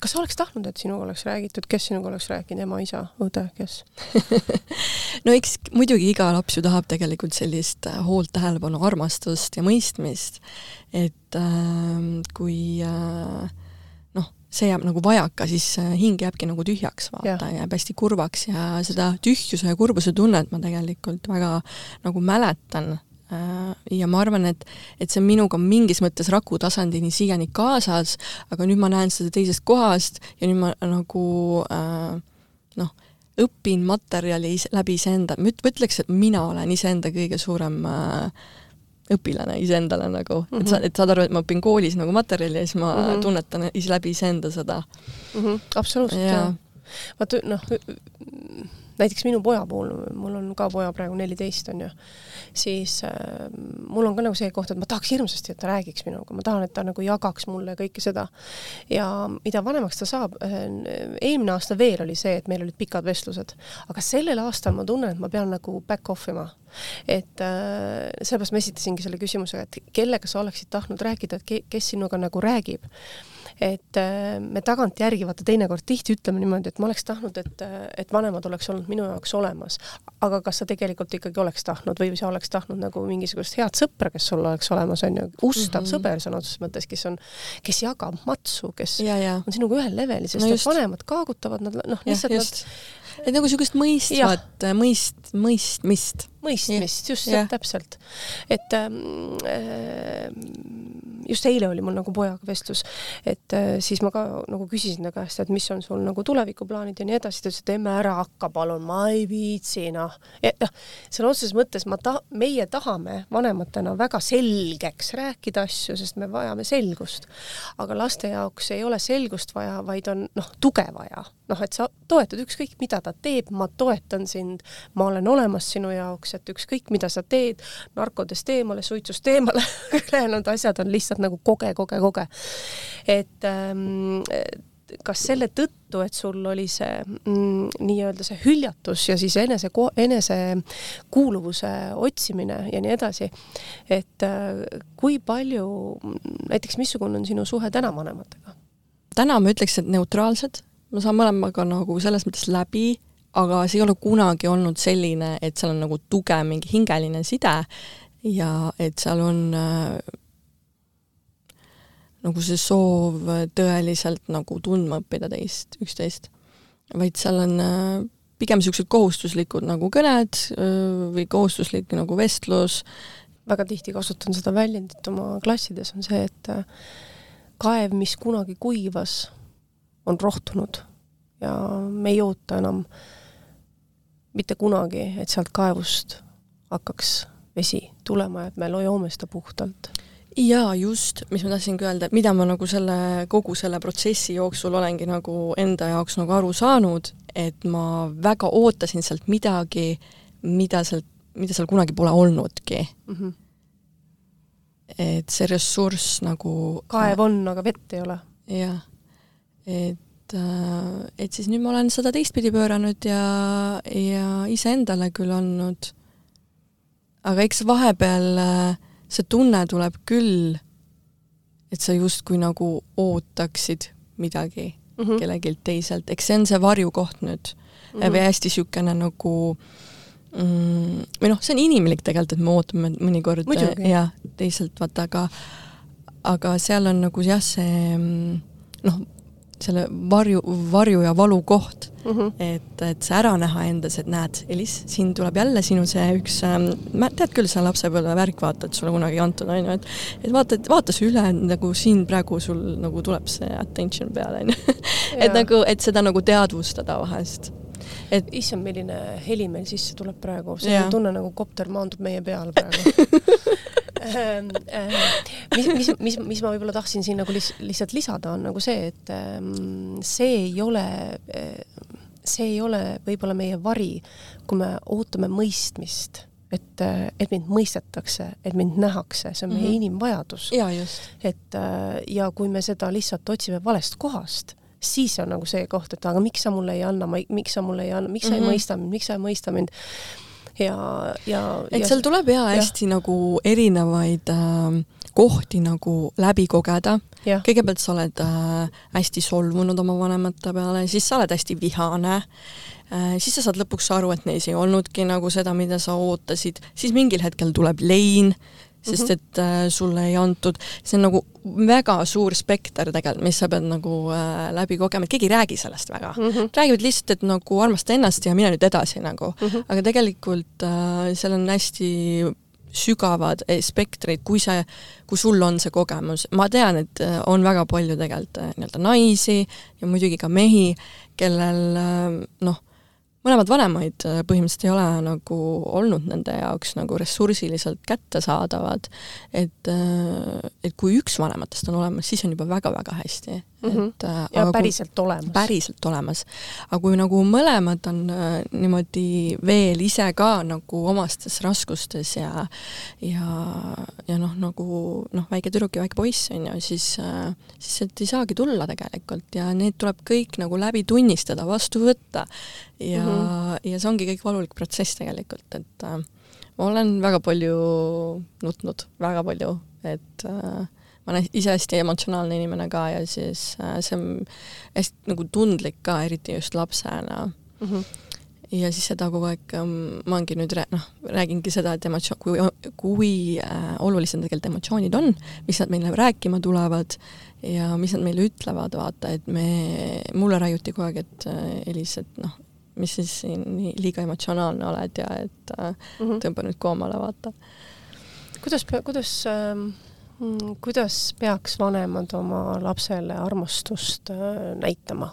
kas sa oleks tahtnud, et sinuga oleks räägitud, kes sinuga oleks rääkinud, ema, isa, õde, kes no eks muidugi iga laps ju tahab tegelikult sellist äh, hoolt, tähelepanu, armastust ja mõistmist. et äh, kui äh, see jääb nagu vajaka, siis hing jääbki nagu tühjaks, vaata, jääb hästi kurvaks ja seda tühjuse ja kurbuse tunnet ma tegelikult väga nagu mäletan äh, ja ma arvan, et, et see on minuga mingis mõttes raku tasandini siiani kaasas, aga nüüd ma näen seda teisest kohast ja nüüd ma nagu äh, noh, õpin materjali läbi iseenda, ma ütleks, et mina olen iseenda kõige suurem äh, õpilane iseendale nagu mm, -hmm. et sa, et saad aru, et ma õpin koolis nagu materjali ja siis ma mm -hmm. tunnetan ise läbi iseenda seda mm. -hmm. absoluutselt, jaa. vaata noh, näiteks minu poja puhul, mul on ka poja praegu neliteist, on ju, siis äh, mul on ka nagu see koht, et ma tahaks hirmsasti, et ta räägiks minuga, ma tahan, et ta nagu jagaks mulle kõike seda. ja mida vanemaks ta saab äh,, eelmine aasta veel oli see, et meil olid pikad vestlused, aga sellel aastal ma tunnen, et ma pean nagu back off ima et äh, sellepärast ma esitasingi selle küsimuse, et kellega sa oleksid tahtnud rääkida, et ke, kes sinuga nagu räägib et äh, me tagantjärgi vaata teinekord tihti ütleme niimoodi, et ma oleks tahtnud, et, et vanemad oleks olnud minu jaoks olemas. aga kas sa tegelikult ikkagi oleks tahtnud või sa oleks tahtnud nagu mingisugust head sõpra, kes sul oleks olemas, on ju, ustav mm -hmm. sõber sõna otseses mõttes, kes on, kes jagab matsu, kes ja, ja. on sinuga ühel levelil, sest no just. vanemad kaagutavad, nad noh, lihtsalt ja, nad et nagu niisugust mõistvat, mõist, mõistmist. Mõistmist, just, täpselt. et ähm, äh, just eile oli mul nagu pojaga vestlus, et äh, siis ma ka nagu küsisin ta käest, et mis on sul nagu tulevikuplaanid ja nii edasi, ta ütles, et emme ära hakka palun, ma ei viitsi, noh. noh, sõna otseses mõttes ma ta-, meie tahame vanematena väga selgeks rääkida asju, sest me vajame selgust. aga laste jaoks ei ole selgust vaja, vaid on noh, tuge vaja. noh, et sa toetad ükskõik, mida ta teeb, ma toetan sind, ma olen olemas sinu jaoks, et ükskõik, mida sa teed, narkodest eemale, suitsust eemale ülejäänud asjad on lihtsalt nagu koge, koge, koge. et ähm, kas selle tõttu, et sul oli see mm, nii-öelda see hüljatus ja siis enese, enesekuuluvuse otsimine ja nii edasi, et äh, kui palju, näiteks missugune on sinu suhe täna vanematega? täna ma ütleks, et neutraalsed, ma saan mõlemaga nagu selles mõttes läbi, aga see ei ole kunagi olnud selline, et seal on nagu tugev mingi hingeline side ja et seal on äh, nagu see soov tõeliselt nagu tundma õppida teist, üksteist. vaid seal on äh, pigem niisugused kohustuslikud nagu kõned äh, või kohustuslik nagu vestlus. väga tihti kasutan seda väljendit oma klassides, on see, et äh, kaev, mis kunagi kuivas, on rohtunud ja me ei oota enam mitte kunagi, et sealt kaevust hakkaks vesi tulema et me joome seda puhtalt jaa, just, mis ma tahtsingi öelda, et mida ma nagu selle, kogu selle protsessi jooksul olengi nagu enda jaoks nagu aru saanud, et ma väga ootasin sealt midagi, mida sealt, mida seal kunagi pole olnudki mm. -hmm. et see ressurss nagu kaev on, aga vett ei ole. jah, et äh, et siis nüüd ma olen seda teistpidi pööranud ja, ja iseendale küll andnud, aga eks vahepeal äh, see tunne tuleb küll, et sa justkui nagu ootaksid midagi mm -hmm. kellegilt teiselt, eks see on see varjukoht nüüd mm -hmm. või hästi niisugune nagu mm, või noh, see on inimlik tegelikult, et me ootame mõnikord jah, teiselt vaata, aga aga seal on nagu jah, see mm, noh, selle varju, varju ja valu koht mm. -hmm. et, et see ära näha endas, et näed, Elis, siin tuleb jälle sinu see üks ähm,, tead küll, see lapsepõlve värk, vaata, et sulle kunagi ei antud, on ju, et et vaata, et vaata see üle, nagu siin praegu sul nagu tuleb see attention peale, on ju. et nagu, et seda nagu teadvustada vahest et issand, milline heli meil sisse tuleb praegu, see tunne nagu kopter maandub meie peale praegu. Ähm, äh, mis, mis, mis, mis ma võib-olla tahtsin siin nagu lihtsalt lisada, on nagu see, et ähm, see ei ole, äh, see ei ole võib-olla meie vari, kui me ootame mõistmist et, äh, et mind mõistetakse, et mind nähakse, see on meie mm -hmm. inimvajadus. et ja kui me seda lihtsalt otsime valest kohast siis on nagu see koht, et aga miks sa mulle ei anna, ma ei, miks sa mulle ei anna, miks sa mm -hmm. ei mhm. mõista mind, miks sa ei mõista mind ja, ja et ja, seal tuleb jaa hästi ja. nagu erinevaid äh, kohti nagu läbi kogeda. kõigepealt sa oled äh, hästi solvunud oma vanemate peale, siis sa oled hästi vihane äh,, siis sa saad lõpuks aru, et neis ei olnudki nagu seda, mida sa ootasid, siis mingil hetkel tuleb lein, sest mhm. et äh, sulle ei antud, see on nagu väga suur spekter tegelikult, mis sa pead nagu äh, läbi kogema, et keegi ei räägi sellest väga mm. -hmm. räägivad lihtsalt, et nagu armasta ennast ja mine nüüd edasi nagu mm, -hmm. aga tegelikult äh, seal on hästi sügavad eh, spektrid, kui see, kui sul on see kogemus, ma tean, et äh, on väga palju tegelikult äh, nii-öelda naisi ja muidugi ka mehi, kellel äh, noh, mõlemad vanemaid äh, põhimõtteliselt ei ole nagu olnud nende jaoks nagu ressursiliselt kättesaadavad, et, äh, et kui üks vanematest on olemas, siis on juba väga-väga hästi. Mhm. et äh, ja aga päriselt olemas. päriselt olemas. aga kui nagu mõlemad on äh, niimoodi veel ise ka nagu omastes raskustes ja ja, ja noh, nagu noh, väike tüdruk ja väike poiss on ju, siis äh, siis sealt ei saagi tulla tegelikult ja need tuleb kõik nagu läbi tunnistada, vastu võtta. ja mm, -hmm. ja see ongi kõik valulik protsess tegelikult, et äh, ma olen väga palju nutnud, väga palju, et äh, ma olen ise hästi emotsionaalne inimene ka ja siis äh, see on hästi nagu tundlik ka, eriti just lapsena mm. -hmm. ja siis seda kogu aeg ähm, ma olengi nüüd rää- noh, räägingi seda, et emotsioon, kui, kui äh, olulised tegelikult emotsioonid on, mis nad meile rääkima tulevad ja mis nad meile ütlevad, vaata, et me, mulle raiuti kogu aeg, et äh, Elis, et noh, mis siis siin nii liiga emotsionaalne oled ja et äh, Mm -hmm. tõmba nüüd koomale, vaata. kuidas, kuidas mm, kuidas peaks vanemad oma lapsele armastust äh, näitama?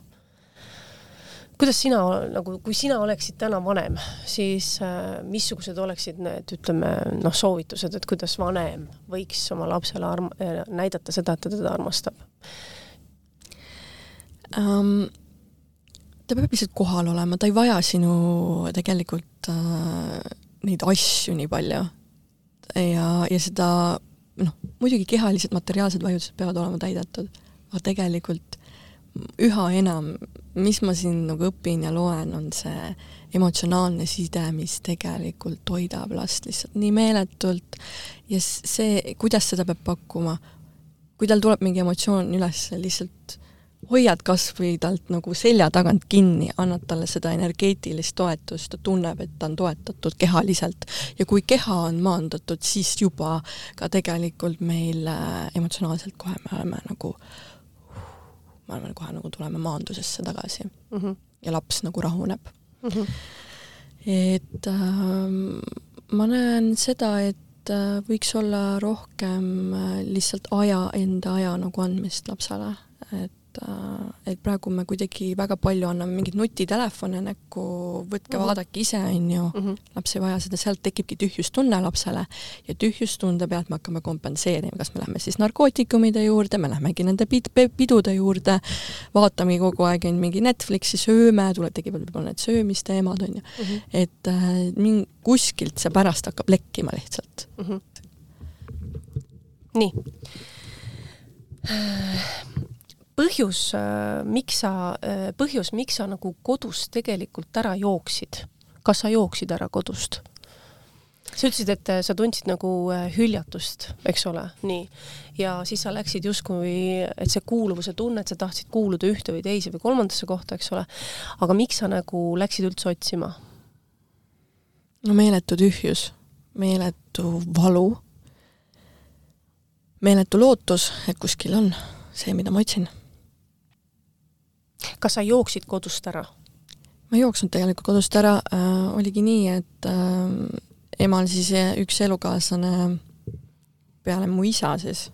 kuidas sina nagu, kui sina oleksid täna vanem, siis äh, missugused oleksid need, ütleme noh, soovitused, et kuidas vanem võiks oma lapsele arm- äh,, näidata seda, et ta teda armastab? um, ta peab lihtsalt kohal olema, ta ei vaja sinu tegelikult äh, neid asju nii palju. ja, ja seda noh, muidugi kehalised, materiaalsed vajadused peavad olema täidetud, aga tegelikult üha enam, mis ma siin nagu õpin ja loen, on see emotsionaalne side, mis tegelikult toidab last lihtsalt nii meeletult. Ja see, kuidas seda peab pakkuma, kui tal tuleb mingi emotsioon üles, lihtsalt hoiad kas või talt nagu selja tagant kinni, annad talle seda energeetilist toetust, ta tunneb, et ta on toetatud kehaliselt. ja kui keha on maandatud, siis juba ka tegelikult meil äh, emotsionaalselt kohe me oleme nagu, me oleme kohe nagu tuleme maandusesse tagasi mm. -hmm. ja laps nagu rahuneb. Mm -hmm. et ähm, ma näen seda, et äh, võiks olla rohkem äh, lihtsalt aja, enda aja nagu andmist lapsele, et äh, et praegu me kuidagi väga palju anname mingeid nutitelefone näkku, võtke Mhm. vaadake ise, on ju, Mm -hmm. laps ei vaja seda, sealt tekibki tühjustunne lapsele ja tühjustunde pealt me hakkame kompenseerima, kas me lähme siis narkootikumide juurde, me lähmegi nende pid-, pidude juurde, vaatamegi kogu aeg mingi Netflixi, sööme, tuleb, tekivad võib-olla need söömisteemad, on ju, Mm -hmm. et äh, kuskilt see pärast hakkab lekkima lihtsalt. mm. -hmm. nii. põhjus, miks sa, põhjus, miks sa nagu kodust tegelikult ära jooksid, kas sa jooksid ära kodust? sa ütlesid, et äh, sa tundsid nagu äh, hüljatust, eks ole, nii. ja siis sa läksid justkui, et see kuuluvuse tunne, et sa tahtsid kuuluda ühte või teise või kolmandasse kohta, eks ole. aga miks sa nagu läksid üldse otsima? no meeletu tühjus, meeletu valu, meeletu lootus, et kuskil on see, mida ma otsin. Kas sa jooksid kodust ära? ma ei jooksnud tegelikult kodust ära äh,, oligi nii, et äh, emal siis üks elukaaslane peale mu isa siis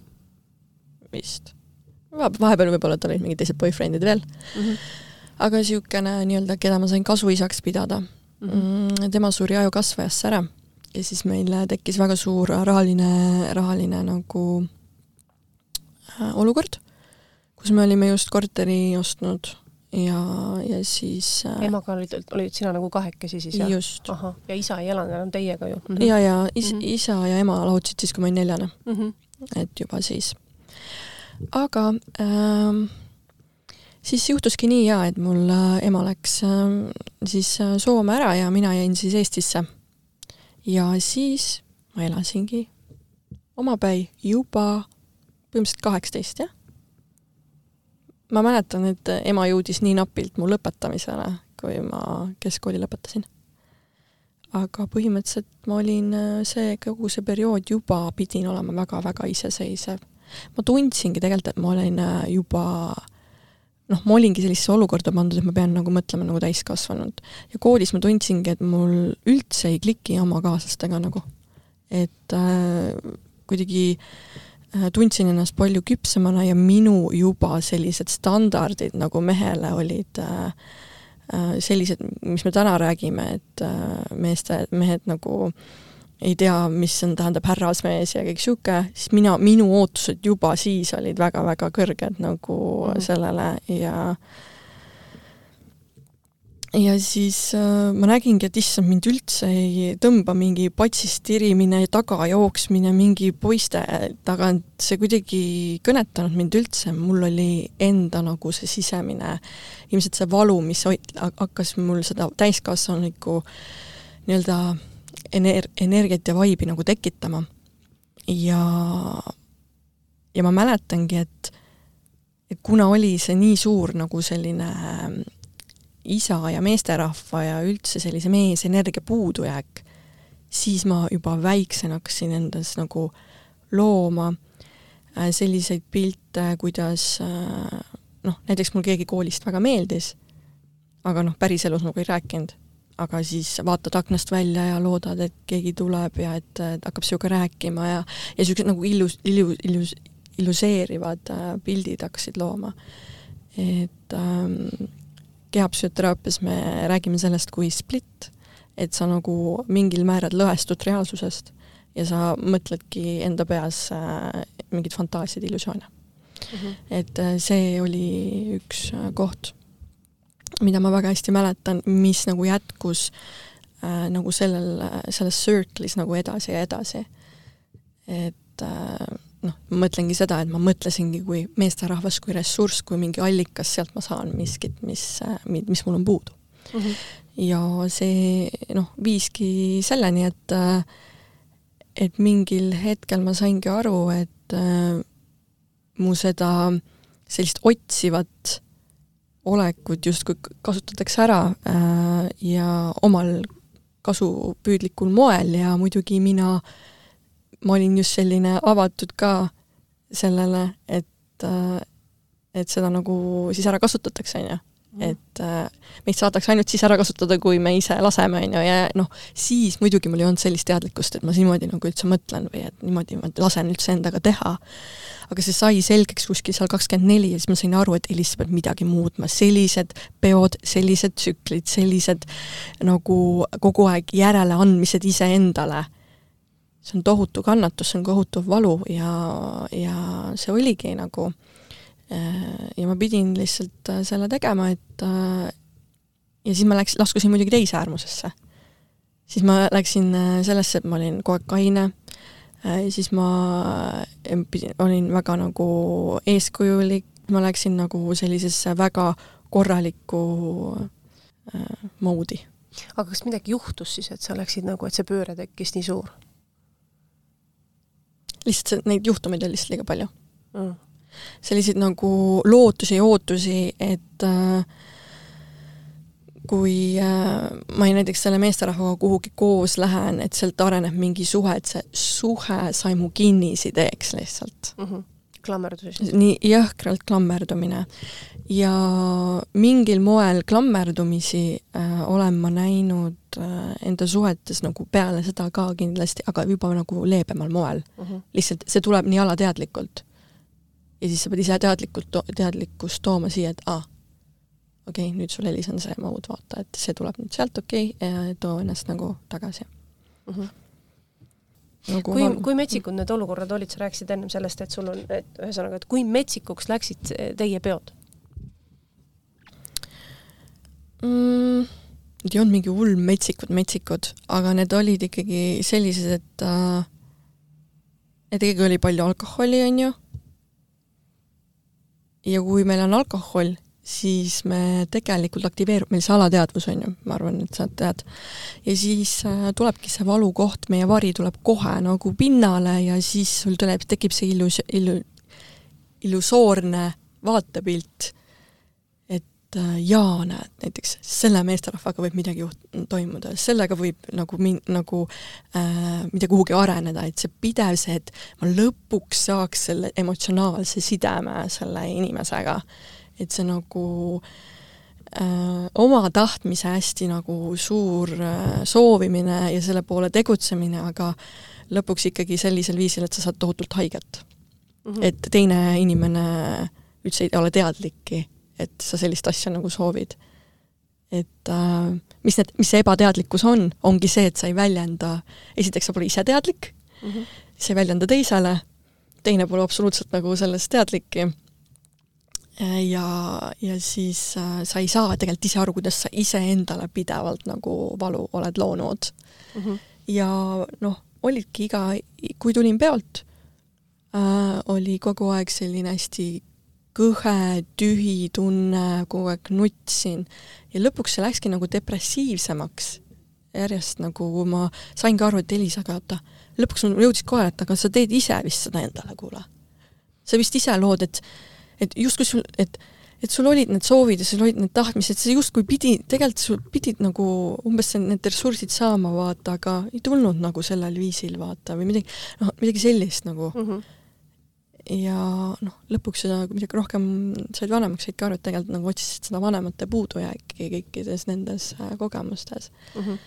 vist, vahepeal võib-olla tal olid mingid teised boyfriend'id veel mm. -hmm. aga niisugune nii-öelda, keda ma sain kasuisaks pidada Mm -hmm. mm, tema suri ajukasvajasse ära ja siis meil tekkis väga suur rahaline, rahaline nagu äh, olukord, kus me olime just korteri ostnud ja, ja siis äh, emaga olid, olid sina nagu kahekesi siis jah? just. ja isa ei elanud enam teiega ju mm? -hmm. ja, ja is, mm. -hmm. isa ja ema lahutasid siis, kui ma olin neljane, mm. -hmm. et juba siis. aga ähm, siis juhtuski nii jaa, et mul äh, ema läks äh, siis äh, Soome ära ja mina jäin siis Eestisse. ja siis ma elasingi omapäi juba põhimõtteliselt kaheksateist, jah. Ma mäletan, et ema jõudis nii napilt mu lõpetamisele, kui ma keskkooli lõpetasin. aga põhimõtteliselt ma olin äh, see, kogu see periood juba pidin olema väga-väga iseseisev. ma tundsingi tegelikult, et ma olen äh, juba noh, ma olingi sellisesse olukorda pandud, et ma pean nagu mõtlema nagu täiskasvanud. ja koolis ma tundsingi, et mul üldse ei kliki oma kaaslastega nagu. et äh, kuidagi äh, tundsin ennast palju küpsemana ja minu juba sellised standardid nagu mehele olid äh, äh, sellised, mis me täna räägime, et äh, meeste, mehed nagu ei tea, mis on, tähendab härrasmees ja kõik sihuke, siis mina, minu ootused juba siis olid väga-väga kõrged nagu mm -hmm. sellele ja ja siis äh, ma nägingi, et issand, mind üldse ei tõmba mingi patsist tirimine, tagajooksmine mingi poiste tagant, see kuidagi kõnetanud mind üldse, mul oli enda nagu see sisemine, ilmselt see valu, mis hakkas mul seda täiskasvanulikku nii-öelda ener-, energiat ja vaibi nagu tekitama. ja, ja ma mäletangi, et, et kuna oli see nii suur nagu selline ähm, isa ja meesterahva ja üldse sellise meesenergia puudujääk, siis ma juba väiksena hakkasin endas nagu looma äh, selliseid pilte, kuidas äh, noh, näiteks mul keegi koolist väga meeldis, aga noh, päriselus nagu ei rääkinud aga siis vaatad aknast välja ja loodad, et keegi tuleb ja et, et hakkab sinuga rääkima ja, ja niisugused nagu illus, illu, illus, illuseerivad äh, pildid hakkasid looma. et ähm, kehapsühhoteraapias me räägime sellest kui split, et sa nagu mingil määral lõhestud reaalsusest ja sa mõtledki enda peas äh, mingeid fantaasiaid, illusioone mm. -hmm. et äh, see oli üks äh, koht mida ma väga hästi mäletan, mis nagu jätkus äh, nagu sellel, selles circle'is nagu edasi ja edasi. et äh, noh, ma mõtlengi seda, et ma mõtlesingi kui meesterahvas, kui ressurss, kui mingi allikas, sealt ma saan miskit, mis, äh, mis mul on puudu mm. -hmm. ja see noh, viiski selleni, et äh, et mingil hetkel ma saingi aru, et äh, mu seda sellist otsivat olekut justkui kasutatakse ära äh, ja omal kasupüüdlikul moel ja muidugi mina, ma olin just selline avatud ka sellele, et äh, et seda nagu siis ära kasutatakse, on ju. Mhm. et äh, meid saadakse ainult siis ära kasutada, kui me ise laseme, on ju, ja noh, siis muidugi mul ei olnud sellist teadlikkust, et ma niimoodi nagu üldse mõtlen või et niimoodi ma lasen üldse endaga teha aga see sai selgeks kuskil seal kakskümmend neli ja siis ma sain aru, et Elis peab midagi muutma, sellised peod, sellised tsüklid, sellised nagu kogu aeg järeleandmised iseendale, see on tohutu kannatus, see on kohutav valu ja, ja see oligi nagu äh, ja ma pidin lihtsalt äh, selle tegema, et äh, ja siis ma läks, laskusin muidugi teise äärmusesse. siis ma läksin sellesse, et ma olin kogu aeg kaine, siis ma pidin, olin väga nagu eeskujulik, ma läksin nagu sellisesse väga korralikku moodi. aga kas midagi juhtus siis, et sa läksid nagu, et see pööre tekkis nii suur? Lihtsalt neid juhtumeid oli lihtsalt liiga palju mm.. selliseid nagu lootusi ja ootusi, et äh, kui äh, ma näiteks selle meesterahvaga kuhugi koos lähen, et sealt areneb mingi suhe, et see suhe sai mu kinnisideeks lihtsalt mm. -hmm. Klammerdus. nii jõhkralt klammerdumine. ja mingil moel klammerdumisi äh, olen ma näinud äh, enda suhetes nagu peale seda ka kindlasti, aga juba nagu leebemal moel mm. -hmm. lihtsalt see tuleb nii alateadlikult. ja siis sa pead ise teadlikult, teadlikkust tooma siia, et aa ah,, okei okay,, nüüd sul helis on see mode, vaata, et see tuleb nüüd sealt, okei okay,, too ennast nagu tagasi mm. -hmm. Nagu kui, kui metsikud need olukorrad olid, sa rääkisid ennem sellest, et sul on, et ühesõnaga, et kui metsikuks läksid teie peod mm,? Need ei olnud mingi hull metsikud, metsikud, aga need olid ikkagi sellised, et äh, et ikkagi oli palju alkoholi, on ju. ja kui meil on alkohol, siis me tegelikult aktiveerub meil see alateadvus, on ju, ma arvan, et sa tead. ja siis äh, tulebki see valukoht, meie vari tuleb kohe nagu pinnale ja siis sul tuleb, tekib see illus-, illu-, illusoorne vaatepilt, et äh, jaa, näed, näiteks selle meesterahvaga võib midagi juht-, toimuda, sellega võib nagu min-, nagu äh, midagi kuhugi areneda, et see pidev see, et ma lõpuks saaks selle emotsionaalse sideme selle inimesega et see nagu äh, oma tahtmise hästi nagu suur äh, soovimine ja selle poole tegutsemine, aga lõpuks ikkagi sellisel viisil, et sa saad tohutult haiget mm. -hmm. et teine inimene üldse ei ole teadlikki, et sa sellist asja nagu soovid. et äh, mis need, mis see ebateadlikkus on, ongi see, et sa ei väljenda, esiteks sa pole ise teadlik mm, -hmm. sa ei väljenda teisele, teine pole absoluutselt nagu sellest teadlikki ja, ja siis äh, sa ei saa tegelikult ise aru, kuidas sa iseendale pidevalt nagu valu oled loonud mm. -hmm. ja noh, olidki iga, kui tulin peolt äh,, oli kogu aeg selline hästi kõhe, tühi tunne, kogu aeg nutsin ja lõpuks see läkski nagu depressiivsemaks. järjest nagu ma saingi aru, et Elis, aga oota, lõpuks jõudis kohe, et aga sa teed ise vist seda endale, kuule. sa vist ise lood, et et justkui sul, et et sul olid need soovid ja sul olid need tahtmised, sa justkui pidi, tegelikult sul pidid nagu umbes need ressursid saama, vaata, aga ei tulnud nagu sellel viisil, vaata, või midagi, noh, midagi sellist nagu mm. -hmm. ja noh, lõpuks sa midagi rohkem said vanemaks, saidki aru, et tegelikult nagu otsisid seda vanemate puudujääki kõikides nendes äh, kogemustes mm. -hmm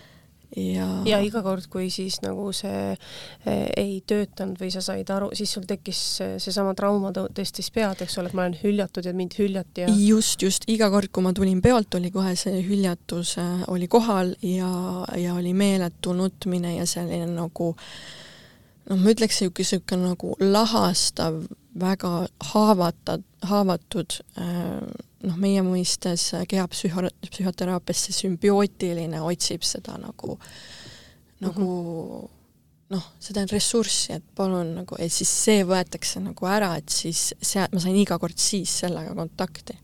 ja ja iga kord, kui siis nagu see eh, ei töötanud või sa said aru, siis sul tekkis seesama trauma tõstis pead, eks ole, et ma olen hüljatud ja mind hüljati ja just, just, iga kord, kui ma tulin peolt, oli kohe see hüljatus äh, oli kohal ja, ja oli meeletu nutmine ja selline nagu noh, ma ütleks niisugune, niisugune nagu lahastav, väga haavata, haavatud äh, noh, meie mõistes kehapsühho-, psühhoteraapias see sümbiootiline otsib seda nagu, nagu mm -hmm. noh, seda ressurssi, et palun nagu, et siis see võetakse nagu ära, et siis see, ma sain iga kord siis sellega kontakti.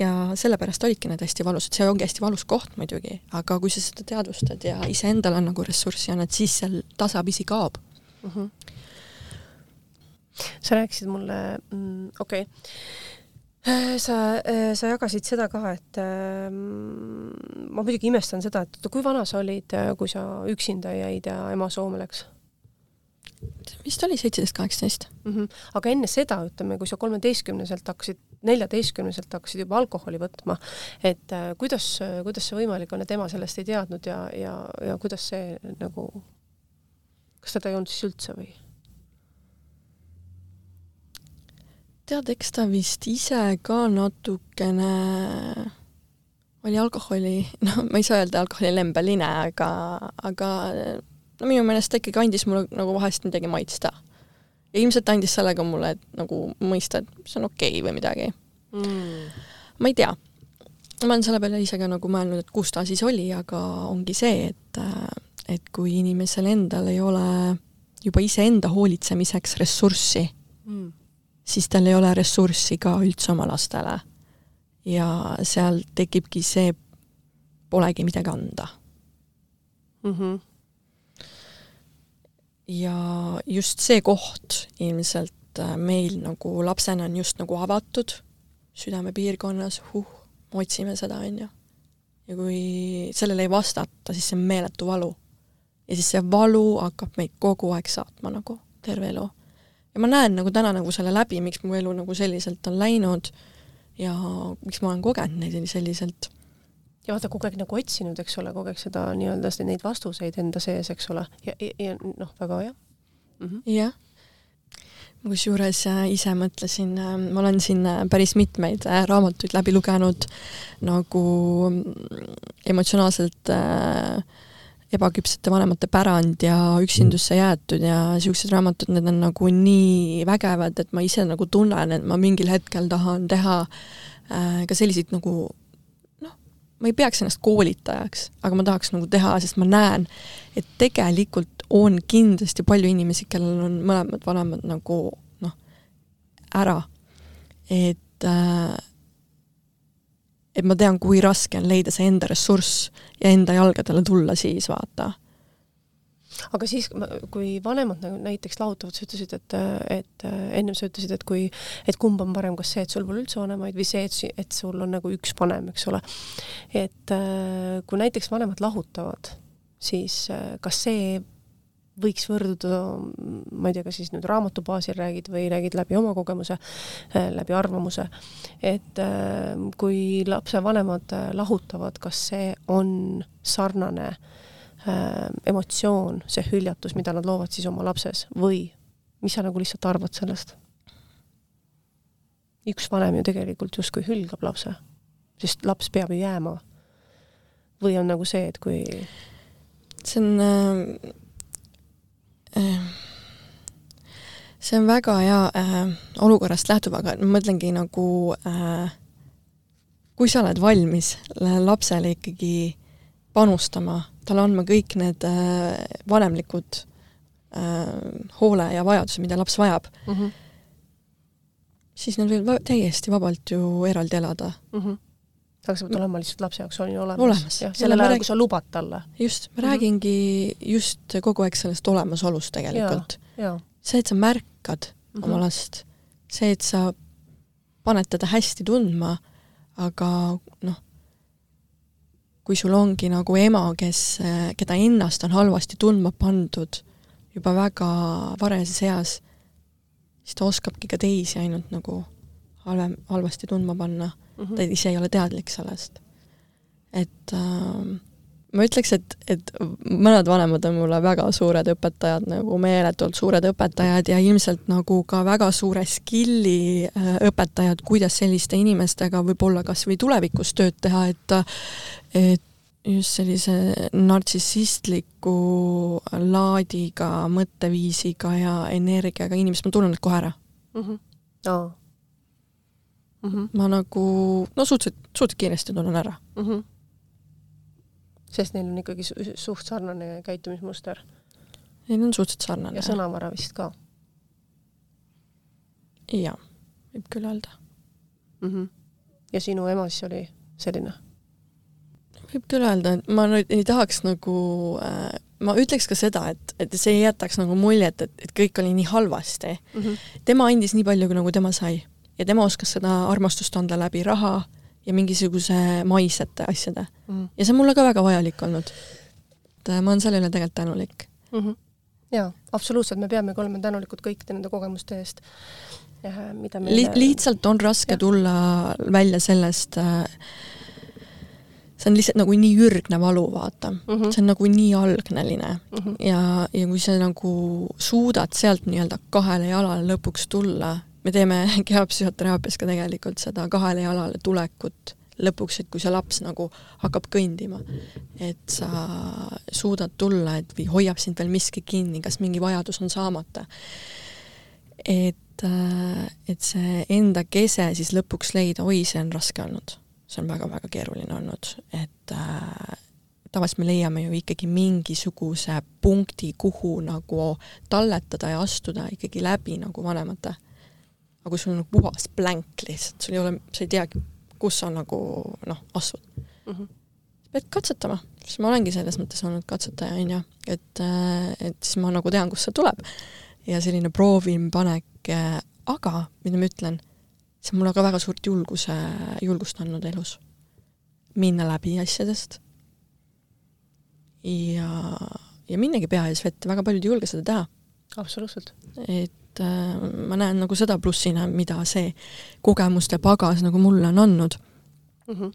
ja sellepärast olidki need hästi valusad, see ongi hästi valus koht muidugi, aga kui sa seda teadvustad ja iseendale nagu ressurssi annad, siis seal tasapisi kaob mm. -hmm. sa rääkisid mulle mm,, okei okay Äh, sa, äh, sa jagasid seda ka, et äh, ma muidugi imestan seda, et oota, kui vana sa olid, äh, kui sa üksinda jäid ja ema Soome läks? vist oli seitseteist, kaheksateist. Mhm. aga enne seda, ütleme, kui sa kolmeteistkümneselt hakkasid, neljateistkümneselt hakkasid juba alkoholi võtma, et äh, kuidas, kuidas see võimalik on, et ema sellest ei teadnud ja, ja, ja kuidas see nagu, kas teda ei olnud siis üldse või? Tead, eks ta vist ise ka natukene oli alkoholi, noh, ma ei saa öelda alkoholilembeline, aga, aga no minu meelest ta ikkagi andis mulle nagu vahest midagi maitsta. ja ilmselt andis sellega mulle et, nagu mõista, et see on okei okay või midagi mm.. ma ei tea. ma olen selle peale ise ka nagu mõelnud, et kus ta siis oli, aga ongi see, et, et kui inimesel endal ei ole juba iseenda hoolitsemiseks ressurssi mm siis tal ei ole ressurssi ka üldse oma lastele. ja seal tekibki see, polegi midagi anda mm. -hmm. ja just see koht ilmselt äh, meil nagu lapsena on just nagu avatud südamepiirkonnas, huh, me otsime seda, on ju. ja kui sellele ei vastata, siis see on meeletu valu. ja siis see valu hakkab meid kogu aeg saatma nagu terve elu ja ma näen nagu täna nagu selle läbi, miks mu elu nagu selliselt on läinud ja miks ma olen kogenud neid selliselt. ja vaata, kogu aeg nagu otsinud, eks ole, kogu aeg seda nii-öelda neid vastuseid enda sees, eks ole, ja, ja, ja noh, väga hea. Mm -hmm.. jah. Kusjuures äh, ise mõtlesin, äh, ma olen siin äh, päris mitmeid raamatuid läbi lugenud nagu mm, emotsionaalselt äh, ebaküpsete vanemate pärand ja üksindusse jäetud ja niisugused raamatud, need on nagu nii vägevad, et ma ise nagu tunnen, et ma mingil hetkel tahan teha äh, ka selliseid nagu noh, ma ei peaks ennast koolitajaks, aga ma tahaks nagu teha, sest ma näen, et tegelikult on kindlasti palju inimesi, kellel on mõlemad vanemad nagu noh, ära. et äh, et ma tean, kui raske on leida see enda ressurss ja enda jalgadele tulla siis, vaata. aga siis, kui vanemad nagu näiteks lahutavad, sa ütlesid, et, et ennem sa ütlesid, et kui, et kumb on parem, kas see, et sul pole üldse vanemaid või see, et, et sul on nagu üks vanem, eks ole. et kui näiteks vanemad lahutavad, siis kas see võiks võrduda, ma ei tea, kas siis nüüd raamatu baasil räägid või räägid läbi oma kogemuse, äh, läbi arvamuse, et äh, kui lapsevanemad äh, lahutavad, kas see on sarnane emotsioon, see hüljatus, mida nad loovad siis oma lapses või mis sa nagu lihtsalt arvad sellest? üks vanem ju tegelikult justkui hülgab lapse, sest laps peab ju jääma või on nagu see, et kui see on äh, see on väga hea äh, olukorrast lähtuv, aga ma mõtlengi nagu äh, kui sa oled valmis lapsele ikkagi panustama, talle andma kõik need äh, vanemlikud äh, hoole ja vajaduse, mida laps vajab mm, -hmm. siis neil võib täiesti vabalt ju eraldi elada mm. -hmm sa pead olema lihtsalt lapse jaoks on ju olemas, olemas.. jah, sellel ajal, kui sa lubad talle. just, ma mm -hmm. räägingi just kogu aeg sellest olemasolust tegelikult. see, et sa märkad mm -hmm. oma last, see, et sa paned teda hästi tundma, aga noh, kui sul ongi nagu ema, kes, keda ennast on halvasti tundma pandud juba väga varajases eas, siis ta oskabki ka teisi ainult nagu halvem, halvasti tundma panna mm, -hmm. ta ise ei ole teadlik sellest. et äh, ma ütleks, et, et mõned vanemad on mulle väga suured õpetajad, nagu meeletult suured õpetajad ja ilmselt nagu ka väga suure skill'i äh, õpetajad, kuidas selliste inimestega võib-olla kas või tulevikus tööd teha, et et just sellise nartsissistliku laadiga, mõtteviisiga ja energiaga inimesed, ma tunnen nad kohe ära mm. -hmm. Oh mm. -hmm. ma nagu, no suhteliselt, suhteliselt kiiresti tunnen ära mm. -hmm. sest neil on ikkagi su suht sarnane käitumismuster. Neil on suhteliselt sarnane. ja sõnavara vist ka. jaa, võib küll öelda mm. -hmm. ja sinu ema siis oli selline? võib küll öelda, et ma nüüd ei tahaks nagu äh, ma ütleks ka seda, et, et see ei jätaks nagu muljet, et, et kõik oli nii halvasti mm. -hmm. tema andis nii palju, nagu tema sai ja tema oskas seda armastust anda läbi raha ja mingisuguse maisete asjade mm.. ja see on mulle ka väga vajalik olnud. et äh, ma olen selle üle tegelikult tänulik mm. -hmm. jaa, absoluutselt, me peamegi olema tänulikud kõikide nende kogemuste eest. mida meile Li lihtsalt on raske ja. tulla välja sellest äh, see on lihtsalt nagu nii ürgne valu, vaata mm. -hmm. see on nagu nii algneline mm -hmm. ja, ja kui sa nagu suudad sealt nii-öelda kahele jalale lõpuks tulla me teeme kehapsühhoteraapias ka tegelikult seda kahele jalale tulekut lõpuks, et kui see laps nagu hakkab kõndima, et sa suudad tulla, et või hoiab sind veel miski kinni, kas mingi vajadus on saamata. et, äh, et see enda kese siis lõpuks leida, oi, see on raske olnud. see on väga-väga keeruline olnud, et äh, tavaliselt me leiame ju ikkagi mingisuguse punkti, kuhu nagu talletada ja astuda ikkagi läbi nagu vanemate aga kui sul on nagu puhas blank lihtsalt, sul ei ole, sa ei teagi, kus sa nagu noh, asud mm. -hmm. sa pead katsetama, siis ma olengi selles mõttes olnud katsetaja, on ju, et, äh, et siis ma nagu tean, kust see tuleb. ja selline proovin-panek, äh, aga mida ma ütlen, see on mulle ka väga suurt julguse, julgust andnud elus. minna läbi asjadest ja, ja minnagi pea ees vette, väga paljud ei julge seda teha. absoluutselt. et et äh, ma näen nagu seda plussina, mida see kogemuste pagas nagu mulle on andnud mm. -hmm.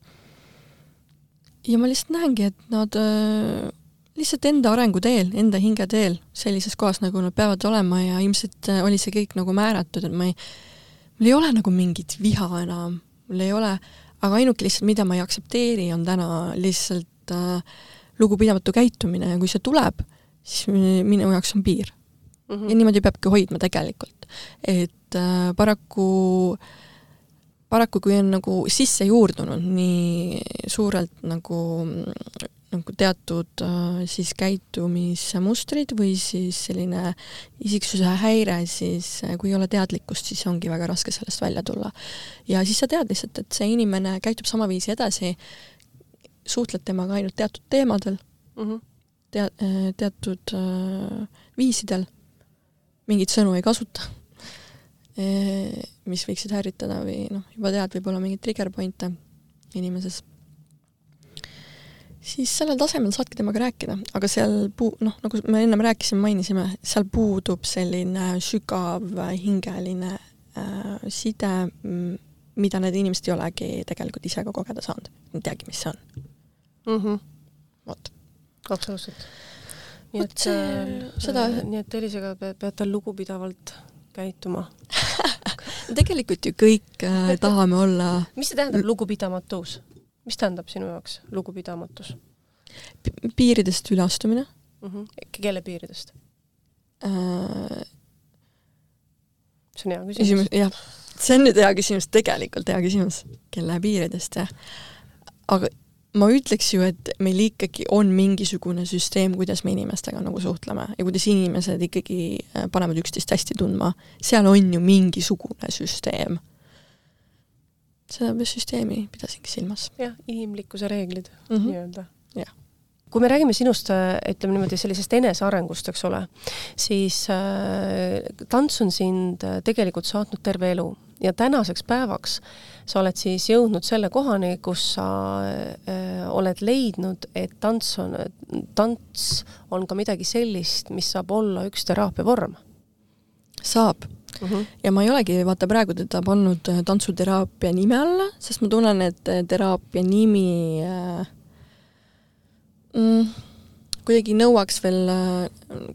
ja ma lihtsalt näengi, et nad äh, lihtsalt enda arenguteel, enda hingeteel sellises kohas, nagu nad peavad olema ja ilmselt äh, oli see kõik nagu määratud, et ma ei, mul ei ole nagu mingit viha enam, mul ei ole, aga ainuke lihtsalt, mida ma ei aktsepteeri, on täna lihtsalt äh, lugupidamatu käitumine ja kui see tuleb, siis minu jaoks on piir mm. -hmm. ja niimoodi peabki hoidma tegelikult. et äh, paraku, paraku kui on nagu sisse juurdunud nii suurelt nagu nagu teatud äh, siis käitumismustrid või siis selline isiksuse häire, siis äh, kui ei ole teadlikkust, siis ongi väga raske sellest välja tulla. ja siis sa tead lihtsalt, et see inimene käitub samaviisi edasi, suhtled temaga ainult teatud teemadel mm, -hmm. tea-, äh, teatud äh, viisidel mingeid sõnu ei kasuta, mis võiksid häiritada või noh, juba tead võib-olla mingeid trigger point'e inimeses, siis sellel tasemel saadki temaga rääkida, aga seal puu-, noh, nagu me ennem rääkisime, mainisime, seal puudub selline sügav hingeline äh, side, mida need inimesed ei olegi tegelikult ise ka kogeda saanud. Ei teagi, mis see on mm. -hmm. vot. absoluutselt nii et äh, seda nii et pe peate lugupidavalt käituma tegelikult ju kõik äh, tahame olla mis see tähendab, lugupidamatus? mis tähendab sinu jaoks lugupidamatus? piiridest üle astumine mm. -hmm. kelle piiridest? äh,. see on hea küsimus. küsimus, jah, see on nüüd hea küsimus, tegelikult hea küsimus, kelle piiridest, jah. aga ma ütleks ju, et meil ikkagi on mingisugune süsteem, kuidas me inimestega nagu suhtleme ja kuidas inimesed ikkagi äh, panevad üksteist hästi tundma. seal on ju mingisugune süsteem. seda süsteemi pidasingi silmas. jah, inimlikkuse reeglid mm -hmm. nii-öelda. jah kui me räägime sinust, äh, ütleme niimoodi, sellisest enesearengust, eks ole, siis äh, tants on sind äh, tegelikult saatnud terve elu ja tänaseks päevaks sa oled siis jõudnud selle kohani, kus sa äh, oled leidnud, et tants on, tants on ka midagi sellist, mis saab olla üks teraapia vorm. saab mm. -hmm. ja ma ei olegi vaata praegu teda pannud äh, tantsuteraapia nime alla, sest ma tunnen, et äh, teraapia nimi äh, mm, kuidagi nõuaks veel,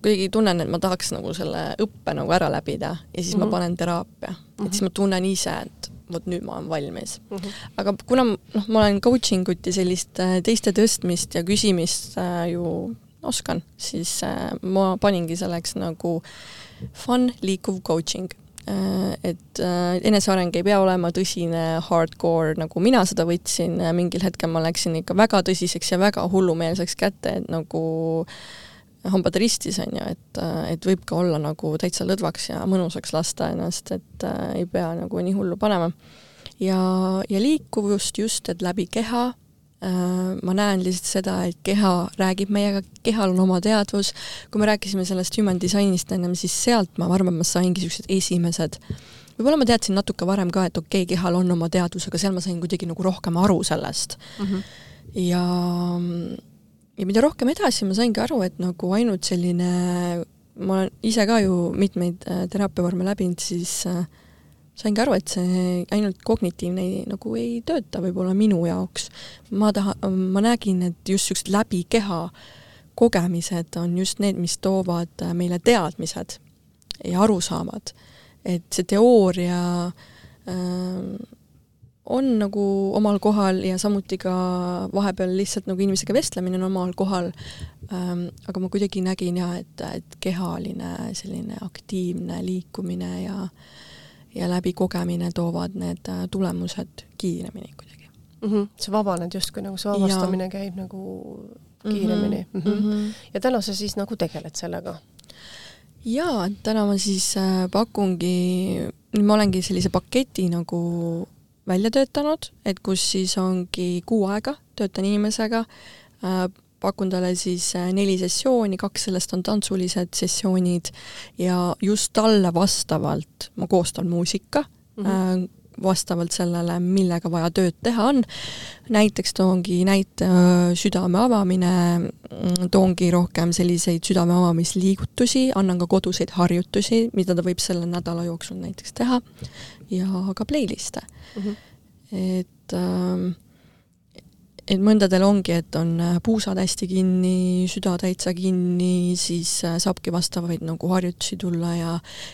kuidagi tunnen, et ma tahaks nagu selle õppe nagu ära läbida ja siis mm -hmm. ma Mhm. panen teraapia mm. -hmm. et siis ma tunnen ise, et vot nüüd ma olen valmis Mm -hmm. aga kuna noh, ma olen coaching ut ja sellist äh, teiste tõstmist ja küsimist äh, ju oskan, siis äh, ma paningi selleks nagu fun liikuv coaching. Et eneseareng ei pea olema tõsine hardcore, nagu mina seda võtsin, mingil hetkel ma läksin ikka väga tõsiseks ja väga hullumeelseks kätte, et nagu hambad ristis, on ju, et, et võib ka olla nagu täitsa lõdvaks ja mõnusaks lasta ennast, et äh, ei pea nagu nii hullu panema. ja, ja liikuvust just, et läbi keha äh, ma näen lihtsalt seda, et keha räägib meiega, kehal on oma teadvus, kui me rääkisime sellest human designist ennem, siis sealt ma arvan, ma saingi niisugused esimesed. Võib-olla ma teadsin natuke varem ka, et okei okay,, kehal on oma teadvus, aga seal ma sain kuidagi nagu rohkem aru sellest. Mm -hmm. ja ja mida rohkem edasi, ma saingi aru, et nagu ainult selline, ma olen ise ka ju mitmeid äh, teraapiavorme läbinud, siis äh, saingi aru, et see ainult kognitiivne ei, nagu ei tööta võib-olla minu jaoks. ma tahan, ma nägin, et just niisugused läbi keha kogemised on just need, mis toovad äh, meile teadmised ja arusaamad. et see teooria äh, on nagu omal kohal ja samuti ka vahepeal lihtsalt nagu inimesega vestlemine on omal kohal ähm,. aga ma kuidagi nägin ja et, et kehaline selline aktiivne liikumine ja ja läbi kogemine toovad need äh, tulemused kiiremini kuidagi mm. -hmm. sa vabaned justkui nagu see vabastamine ja. käib nagu kiiremini mm. -hmm. Mm -hmm. ja täna sa siis nagu tegeled sellega? jaa, täna ma siis äh, pakungi, ma olengi sellise paketi nagu välja töötanud, et kus siis ongi kuu aega, töötan inimesega äh,, pakun talle siis äh, neli sessiooni, kaks sellest on tantsulised sessioonid ja just talle vastavalt ma koostan muusika mm, -hmm. vastavalt sellele, millega vaja tööd teha on. näiteks toongi näite äh, südame avamine, toongi rohkem selliseid südame avamisliigutusi, annan ka koduseid harjutusi, mida ta võib selle nädala jooksul näiteks teha ja ka playlist'e mm. -hmm. et äh, et mõndadel ongi, et on puusad hästi kinni, süda täitsa kinni, siis saabki vastavaid nagu harjutusi tulla ja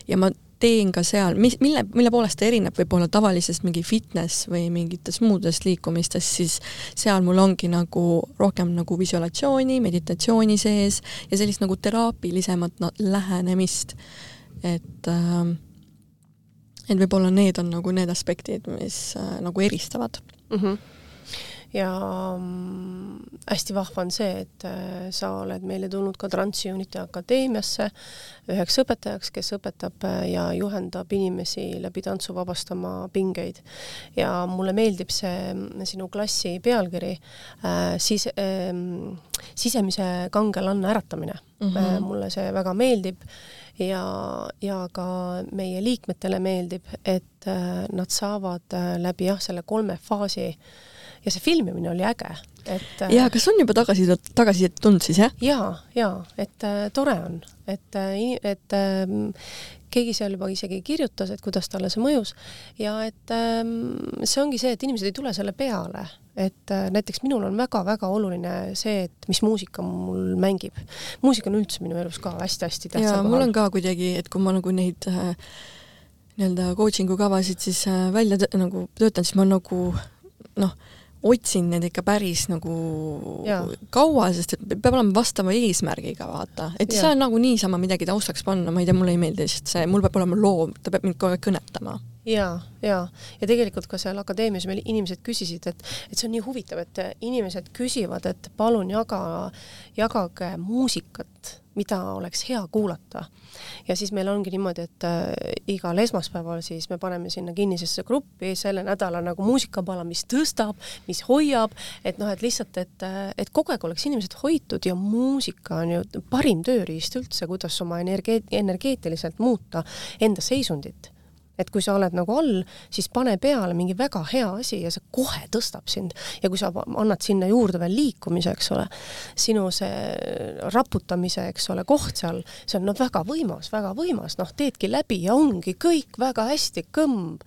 ja ma teen ka seal, mis, mille, mille poolest ta erineb võib-olla tavalisest mingi fitness või mingitest muudest liikumistest, siis seal mul ongi nagu rohkem nagu visualatsiooni, meditatsiooni sees ja sellist nagu teraapilisemat lähenemist. et äh, et võib-olla need on nagu need aspektid, mis äh, nagu eristavad mm. -hmm ja mm, hästi vahva on see, et äh, sa oled meile tulnud ka Transunity Akadeemiasse üheks õpetajaks, kes õpetab äh, ja juhendab inimesi läbi tantsu vabastama pingeid. ja mulle meeldib see mm, sinu klassi pealkiri äh,, siis äh, sisemise kangelanna äratamine mm. -hmm. Äh, mulle see väga meeldib ja, ja ka meie liikmetele meeldib, et äh, nad saavad äh, läbi jah, selle kolme faasi ja see filmimine oli äge, et jaa, kas on juba tagasisidet, tagasisidet tulnud siis, jah? jaa, jaa, et äh, tore on, et äh,, et äh, keegi seal juba isegi kirjutas, et kuidas talle see mõjus ja et äh, see ongi see, et inimesed ei tule selle peale, et äh, näiteks minul on väga-väga oluline see, et mis muusika mul mängib. muusika on üldse minu elus ka hästi-hästi tähtsal kohal. mul on ka kuidagi, et kui ma nagu neid äh, nii-öelda coaching'u kavasid siis äh, välja tõ nagu töötan, siis ma nagu noh, otsinud neid ikka päris nagu Jaa. kaua, sest et peab olema vastava eesmärgiga, vaata. et ei saa nagu niisama midagi taustaks panna, ma ei tea, mulle ei meeldi lihtsalt see, mul peab olema loov, ta peab mind kogu aeg kõnetama. ja, ja, ja tegelikult ka seal akadeemias meil inimesed küsisid, et, et see on nii huvitav, et inimesed küsivad, et palun jaga, jagage muusikat, mida oleks hea kuulata. ja siis meil ongi niimoodi, et äh, igal esmaspäeval siis me paneme sinna kinnisesse gruppi selle nädala nagu muusikapala, mis tõstab, mis hoiab, et noh, et lihtsalt, et, äh, et kogu aeg oleks inimesed hoitud ja muusika on ju parim tööriist üldse, kuidas oma energeet-, energeetiliselt muuta enda seisundit et kui sa oled nagu all, siis pane peale mingi väga hea asi ja see kohe tõstab sind. ja kui sa annad sinna juurde veel liikumise, eks ole, sinu see raputamise, eks ole, koht seal, see on noh, väga võimas, väga võimas, noh, teedki läbi ja ongi kõik väga hästi, kõmb,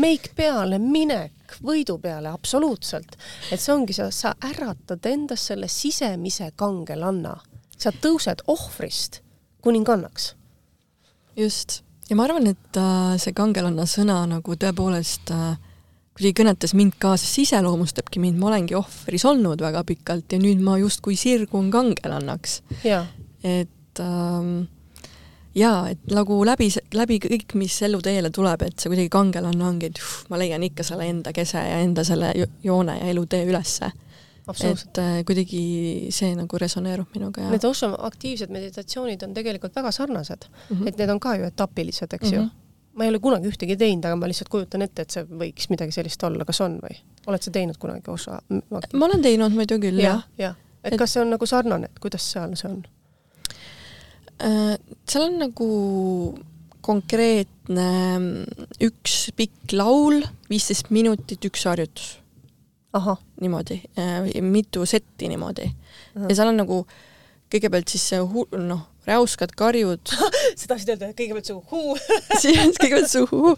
meik peale, minek, võidu peale, absoluutselt. et see ongi see, sa äratad endas selle sisemise kangelanna. sa tõused ohvrist kuningannaks. just, ja ma arvan, et äh, see kangelanna sõna nagu tõepoolest äh, kuidagi kõnetas mind ka, sest see iseloomustabki mind, ma olengi ohvris olnud väga pikalt ja nüüd ma justkui sirgun kangelannaks. et ähm, jaa, et nagu läbi, läbi kõik, mis eluteele tuleb, et see kuidagi kangelanne ongi, et uh, ma leian ikka selle enda kese ja enda selle jo- joone ja elutee ülesse. Et äh, kuidagi see nagu resoneerub minuga ja Need Osho aktiivsed meditatsioonid on tegelikult väga sarnased mm, Mhm. -hmm. et need on ka ju etapilised, eks mm -hmm. Mhm. ju. ma ei ole kunagi ühtegi teinud, aga ma lihtsalt kujutan ette, et see võiks midagi sellist olla, kas on või? oled sa teinud kunagi Osho? ma olen teinud muidu küll, jah jah, jah, et Et- kas see on nagu sarnane, et kuidas seal see on? Äh, seal on nagu konkreetne mm, üks pikk laul, viisteist minutit, üks harjutus. ahah, niimoodi, mitu setti niimoodi. Ahah. ja seal on nagu kõigepealt siis see hu-, noh, räuskad karjud sa tahtsid öelda kõigepealt su huu? siis kõigepealt suhu,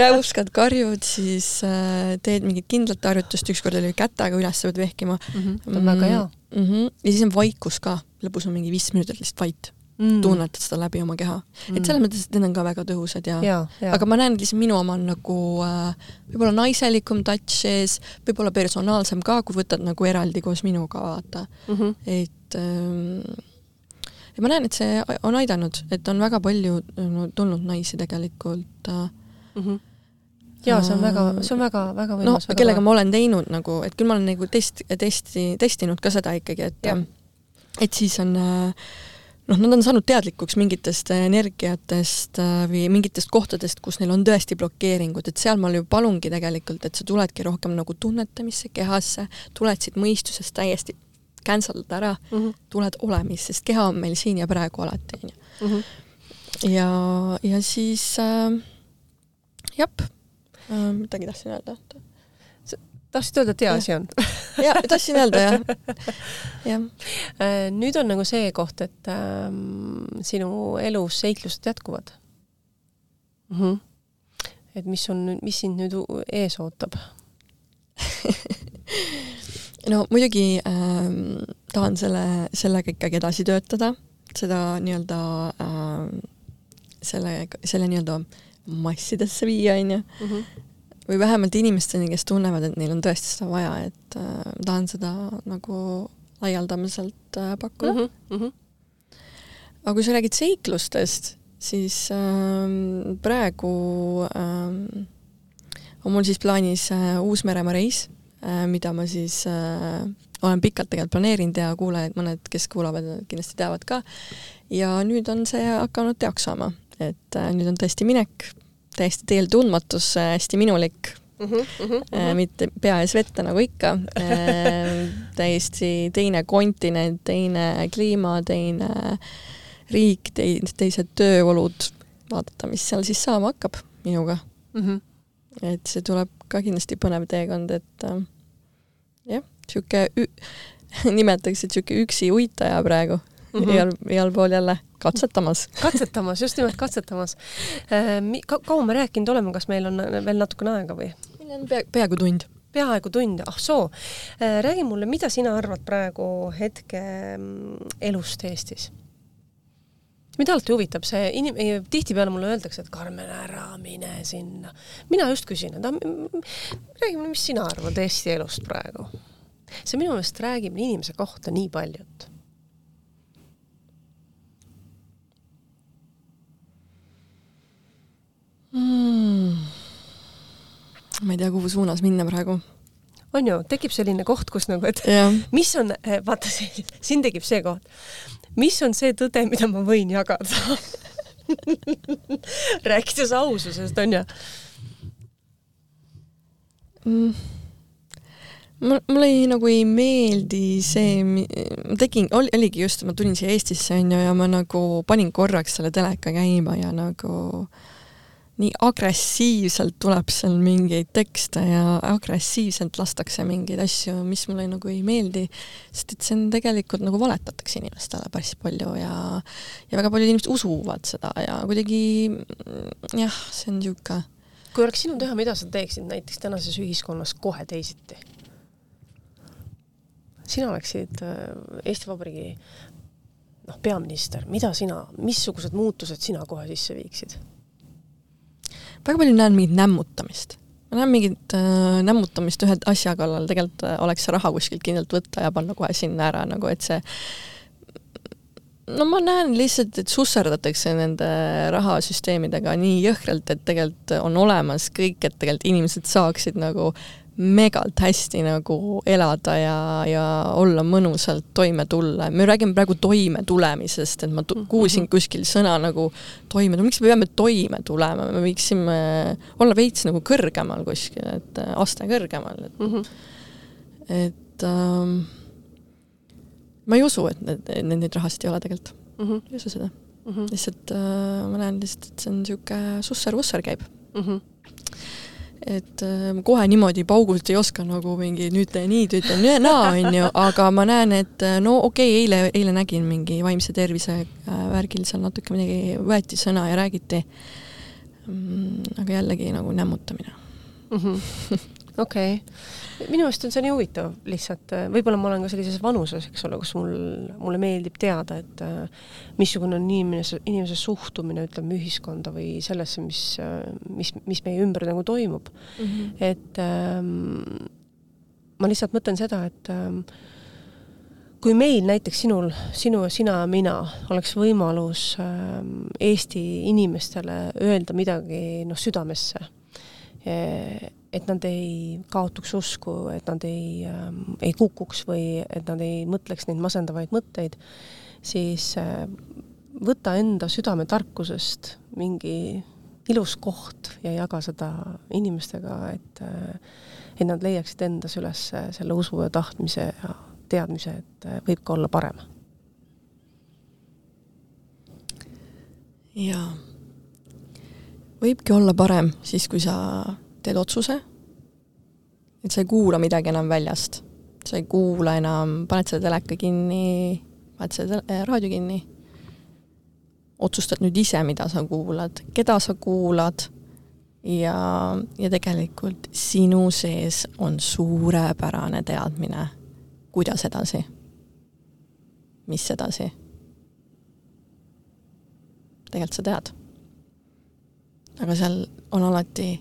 räuskad karjud, siis äh, teed mingit kindlat harjutust, ükskord oli kätega üles pead vehkima see on väga hea. mm. -hmm. ja siis on vaikus ka, lõpus on mingi viis minutit lihtsalt vait mm., tunnetad seda läbi oma keha mm.. et selles mõttes, et need on ka väga tõhusad ja, ja, ja, aga ma näen, et lihtsalt minu oma on nagu äh, võib-olla naiselikum touch sees, võib-olla personaalsem ka, kui võtad nagu eraldi koos minuga vaata, mm -hmm. et ähm, ja ma näen, et see on aidanud, et on väga palju no, tulnud naisi tegelikult äh, Mm -hmm. ja see on väga, see on väga, väga no võimas. kellega ma olen teinud nagu, et küll ma olen nagu test, testi, testinud ka seda ikkagi, et Jah. et siis on äh, noh, nad on saanud teadlikuks mingitest energiatest äh, või mingitest kohtadest, kus neil on tõesti blokeeringud, et seal ma ju palungi tegelikult, et sa tuledki rohkem nagu tunnetamisse, kehasse, tuled siit mõistusest täiesti canceldad ära, mm. -hmm. tuled olemisse, sest keha on meil siin ja praegu alati, onju. -hmm. ja, ja siis äh, jah äh,, midagi tahtsin öelda tahtsid öelda, et hea asi on? ja tahtsin öelda jah, jah. Äh, nüüd on nagu see koht, et ähm, sinu elus seiklused jätkuvad mm. -hmm. et mis on mis sind nüüd ees ootab? no muidugi ähm, tahan selle, sellega ikkagi edasi töötada, seda nii-öelda ähm, selle, selle nii-öelda massidesse viia, onju. Või vähemalt inimesteni, kes tunnevad, et neil on tõesti seda vaja, et äh, tahan seda nagu laialdamiselt äh, pakkuda mm. -hmm. Mm -hmm. aga kui sa räägid seiklustest, siis ähm, praegu ähm, on mul siis plaanis äh, Uus-Meremaa reis äh,, mida ma siis äh, olen pikalt tegelikult planeerinud ja kuulajad, mõned, kes kuulavad, kindlasti teavad ka. ja nüüd on see hakanud teoks saama, et äh, nüüd on tõesti minek, täiesti teel tundmatusse, hästi minulik Mm -hmm. Mm äh, -hmm. mitte pea ees vette nagu ikka äh, täiesti teine kontinent, teine kliima, teine riik, teised tööolud, vaadata, mis seal siis saama hakkab minuga. Mm -hmm. et see tuleb ka kindlasti põnev teekond, et äh, jah, sihuke, nimetaks, et sihuke üksi uitaja praegu mm. -hmm. igal, igal pool jälle katsetamas. katsetamas, just nimelt katsetamas äh,. Ka kaua me rääkinud oleme, kas meil on veel natukene aega või? meil on pea, peaaegu tund. peaaegu tund, ah soo. räägi mulle, mida sina arvad praegu hetke mm, elust Eestis? mind alati huvitab see inim-, tihtipeale mulle öeldakse, et Karmen, ära mine sinna. mina just küsin, et räägime, mis sina arvad Eesti elust praegu? see minu meelest räägib inimese kohta nii paljut mm.. ma ei tea, kuhu suunas minna praegu. on ju, tekib selline koht, kus nagu, et yeah. mis on, eh, vaata, siin tekib see koht, mis on see tõde, mida ma võin jagada rääkides aususest, on ju mm.? mul, mulle ei, nagu ei meeldi see, ma tegin, oli, oligi just, ma tulin siia Eestisse, on ju, ja ma nagu panin korraks selle teleka käima ja nagu äh, nii agressiivselt tuleb seal mingeid tekste ja agressiivselt lastakse mingeid asju, mis mulle nagu ei meeldi, sest et see on tegelikult nagu valetatakse inimestele päris palju ja ja väga paljud inimesed usuvad seda ja kuidagi jah, see on niisugune kui oleks sinu teha, mida sa teeksid näiteks tänases ühiskonnas kohe teisiti? sina oleksid äh, Eesti Vabariigi noh, peaminister, mida sina, missugused muutused sina kohe sisse viiksid? Väga palju näen mingit nämmutamist. ma näen mingit äh, nämmutamist ühe asja kallal, tegelikult äh, oleks see raha kuskilt kindlalt võtta ja panna kohe sinna ära, nagu et see no ma näen lihtsalt, et susserdatakse nende rahasüsteemidega nii jõhkralt, et tegelikult on olemas kõik, et tegelikult inimesed saaksid nagu megalt hästi nagu elada ja, ja olla mõnusalt toime tulla. me räägime praegu toimetulemisest, et ma mhm. kuulsin kuskil sõna nagu toime, miks me peame toime tulema, me võiksime olla veits nagu kõrgemal kuskil, et aste kõrgemal, et mm, -hmm. et ähm, ma ei usu, et need, need, neid rahasid ei ole tegelikult mm. -hmm. ei usu seda mm. -hmm. lihtsalt äh, ma näen lihtsalt, et see on niisugune susser-vusser käib mm. -hmm et ma kohe niimoodi paugult ei oska nagu mingi nüüd tee nii, nüüd tee naa, onju, aga ma näen, et äh, no okei okay,, eile, eile nägin mingi vaimse tervise äh, värgil seal natuke midagi võeti sõna ja räägiti mm,. aga jällegi nagu nämmutamine mm. -hmm. okei okay minu meelest on see nii huvitav lihtsalt, äh, võib-olla ma olen ka sellises vanuses, eks ole, kus mul, mulle meeldib teada, et äh, missugune on inimese, inimese suhtumine, ütleme, ühiskonda või sellesse, mis, äh, mis, mis meie ümber nagu toimub mm. -hmm. et ähm, ma lihtsalt mõtlen seda, et ähm, kui meil näiteks sinul, sinu, sina ja mina oleks võimalus ähm, Eesti inimestele öelda midagi noh, südamesse et nad ei kaotaks usku, et nad ei äh,, ei kukuks või et nad ei mõtleks neid masendavaid mõtteid, siis äh, võta enda südametarkusest mingi ilus koht ja jaga seda inimestega, et äh, et nad leiaksid endas üles selle usu ja tahtmise ja teadmise, et äh, võib ka olla parem. jaa, võibki olla parem siis, kui sa teed otsuse, et sa ei kuula midagi enam väljast. sa ei kuula enam, paned selle teleka kinni, paned selle äh, raadio kinni, otsustad nüüd ise, mida sa kuulad, keda sa kuulad ja, ja tegelikult sinu sees on suurepärane teadmine, kuidas edasi, mis edasi. tegelikult sa tead. Aga seal on alati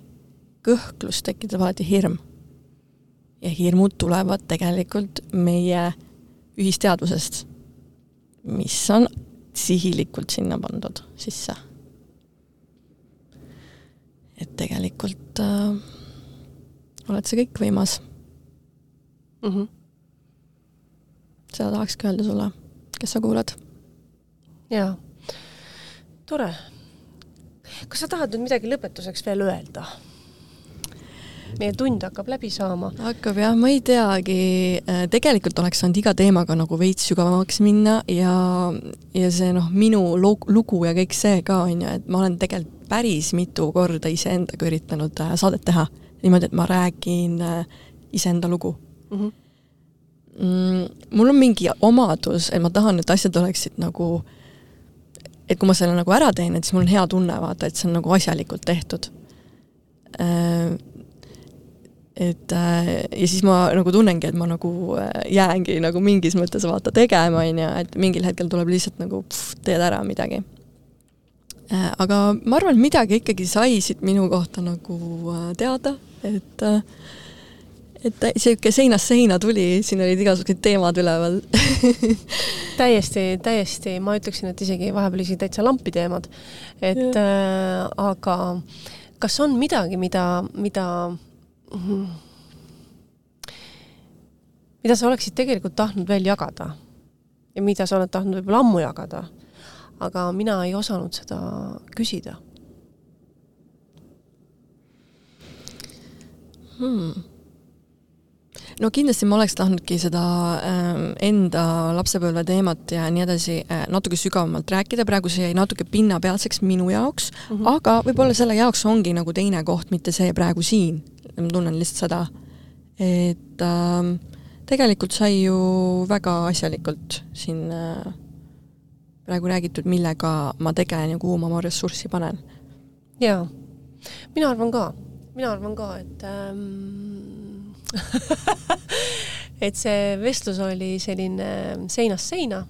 kõhklus tekitab alati hirm. ja hirmud tulevad tegelikult meie ühisteadvusest, mis on sihilikult sinna pandud sisse. et tegelikult äh, oled sa kõikvõimas mm. -hmm. seda tahakski öelda sulle, kes sa kuulad. jaa, tore. Kas sa tahad nüüd midagi lõpetuseks veel öelda? meie tund hakkab läbi saama. hakkab jah, ma ei teagi, äh, tegelikult oleks saanud iga teemaga nagu veits sügavamaks minna ja, ja see noh, minu lugu ja kõik see ka, on ju, et ma olen tegelikult päris mitu korda iseendaga üritanud äh, saadet teha. niimoodi, et ma räägin äh, iseenda lugu mm. -hmm. mul on mingi omadus, et ma tahan, et asjad oleksid nagu et kui ma selle nagu ära teen, et siis mul on hea tunne, vaata, et see on nagu asjalikult tehtud et äh, ja siis ma nagu tunnengi, et ma nagu äh, jäängi nagu mingis mõttes vaata tegema, on ju, et mingil hetkel tuleb lihtsalt nagu pff, teed ära midagi. Äh, aga ma arvan, et midagi ikkagi sai siit minu kohta nagu äh, teada, et äh, et sihuke seinast seina tuli, siin olid igasugused teemad üleval. Täiesti, täiesti, ma ütleksin, et isegi vahepeal isegi täitsa lampi teemad. et äh, aga kas on midagi, mida, mida mida sa oleksid tegelikult tahtnud veel jagada? Ja mida sa oled tahtnud võib-olla ammu jagada? Aga mina ei osanud seda küsida. Hmm no kindlasti ma oleks tahtnudki seda äh, enda lapsepõlve teemat ja nii edasi äh, natuke sügavamalt rääkida, praegu see jäi natuke pinnapealseks minu jaoks mm, -hmm. aga võib-olla selle jaoks ongi nagu teine koht, mitte see praegu siin. ma tunnen lihtsalt seda, et äh, tegelikult sai ju väga asjalikult siin äh, praegu räägitud, millega ma tegelen ja kuhu ma oma ressurssi panen. jaa, mina arvan ka, mina arvan ka, et ähm, et see vestlus oli selline seinast seina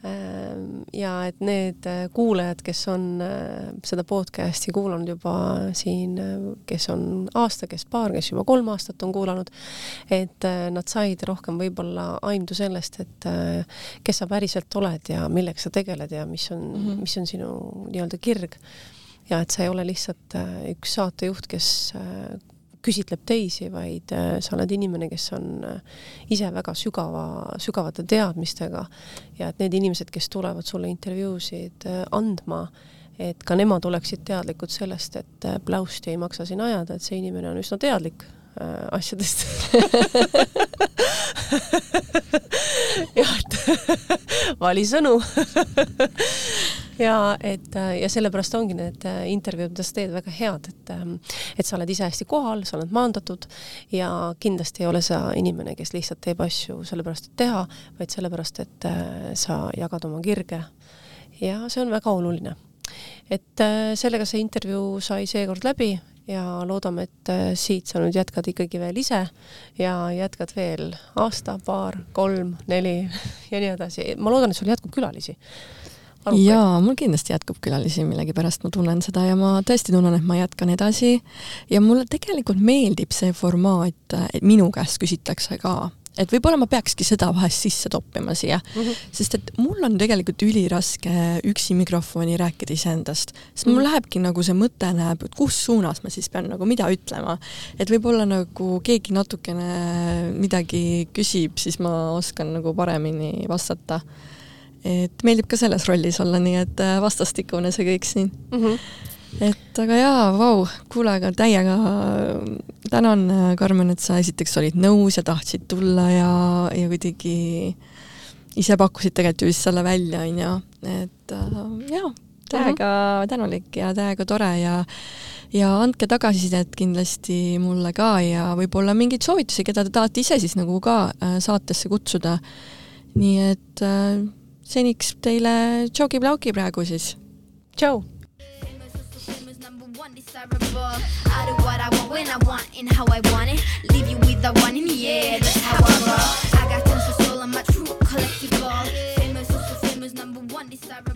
Ehm, ja et need äh, kuulajad, kes on äh, seda podcast'i kuulanud juba siin, äh, kes on aasta, kes paar, kes juba kolm aastat on kuulanud, et nad said rohkem võib-olla aimdu sellest, et kes sa päriselt oled ja millega sa tegeled ja mis on mm, -hmm. mis on sinu nii-öelda kirg. ja et sa ei ole lihtsalt üks saatejuht, kes küsitleb teisi, vaid äh, sa oled inimene, kes on äh, ise väga sügava, sügavate teadmistega. Ja et need inimesed, kes tulevad sulle intervjuusid äh, andma, et ka nemad oleksid teadlikud sellest, et pläusti ei maksa siin ajada, et see inimene on üsna teadlik asjadest jah, et vali sõnu ja et ja sellepärast ongi need intervjuud, mida sa teed, väga head, et et sa oled ise hästi kohal, sa oled maandatud ja kindlasti ei ole sa inimene, kes lihtsalt teeb asju sellepärast, et teha, vaid sellepärast, et äh, sa jagad oma kirge. ja see on väga oluline. et äh, sellega see intervjuu sai seekord läbi ja loodame, et siit sa nüüd jätkad ikkagi veel ise ja jätkad veel aasta, paar, kolm, neli ja nii edasi. ma loodan, et sul jätkub külalisi. Jaa, mul kindlasti jätkub külalisi millegipärast, ma tunnen seda ja ma tõesti tunnen, et ma jätkan edasi. Ja mulle tegelikult meeldib see formaat, et minu käest küsitakse ka et võib-olla ma peakski seda vahest sisse toppima siia mm, -hmm. sest et mul on tegelikult üliraske üksi mikrofoni rääkida iseendast, sest mul mm -hmm. lähebki nagu see mõte läheb, et kus suunas ma siis pean nagu mida ütlema. et võib-olla nagu keegi natukene midagi küsib, siis ma oskan nagu paremini vastata et meeldib ka selles rollis olla, nii et äh, vastastikune see kõik siin mm. -hmm. Et aga jaa, vau, kuule, aga täiega tänan, äh, Karmen, et sa esiteks olid nõus ja tahtsid tulla ja, ja kuidagi ise pakkusid tegelikult ju vist selle välja, on ju, et äh, jaa, täiega -hmm. tänulik ja täiega tore ja ja andke tagasisidet kindlasti mulle ka ja võib-olla mingeid soovitusi, keda te tahate ise siis nagu ka saatesse kutsuda. nii et äh, seniks teile tšauki-plauki praegu siis. tšau. I do what I want when I want and how I want it. Leave you with the one in the air, that's how I roll. I got tons of soul, I'm true collective ball. Famous, also famous, number one desirable.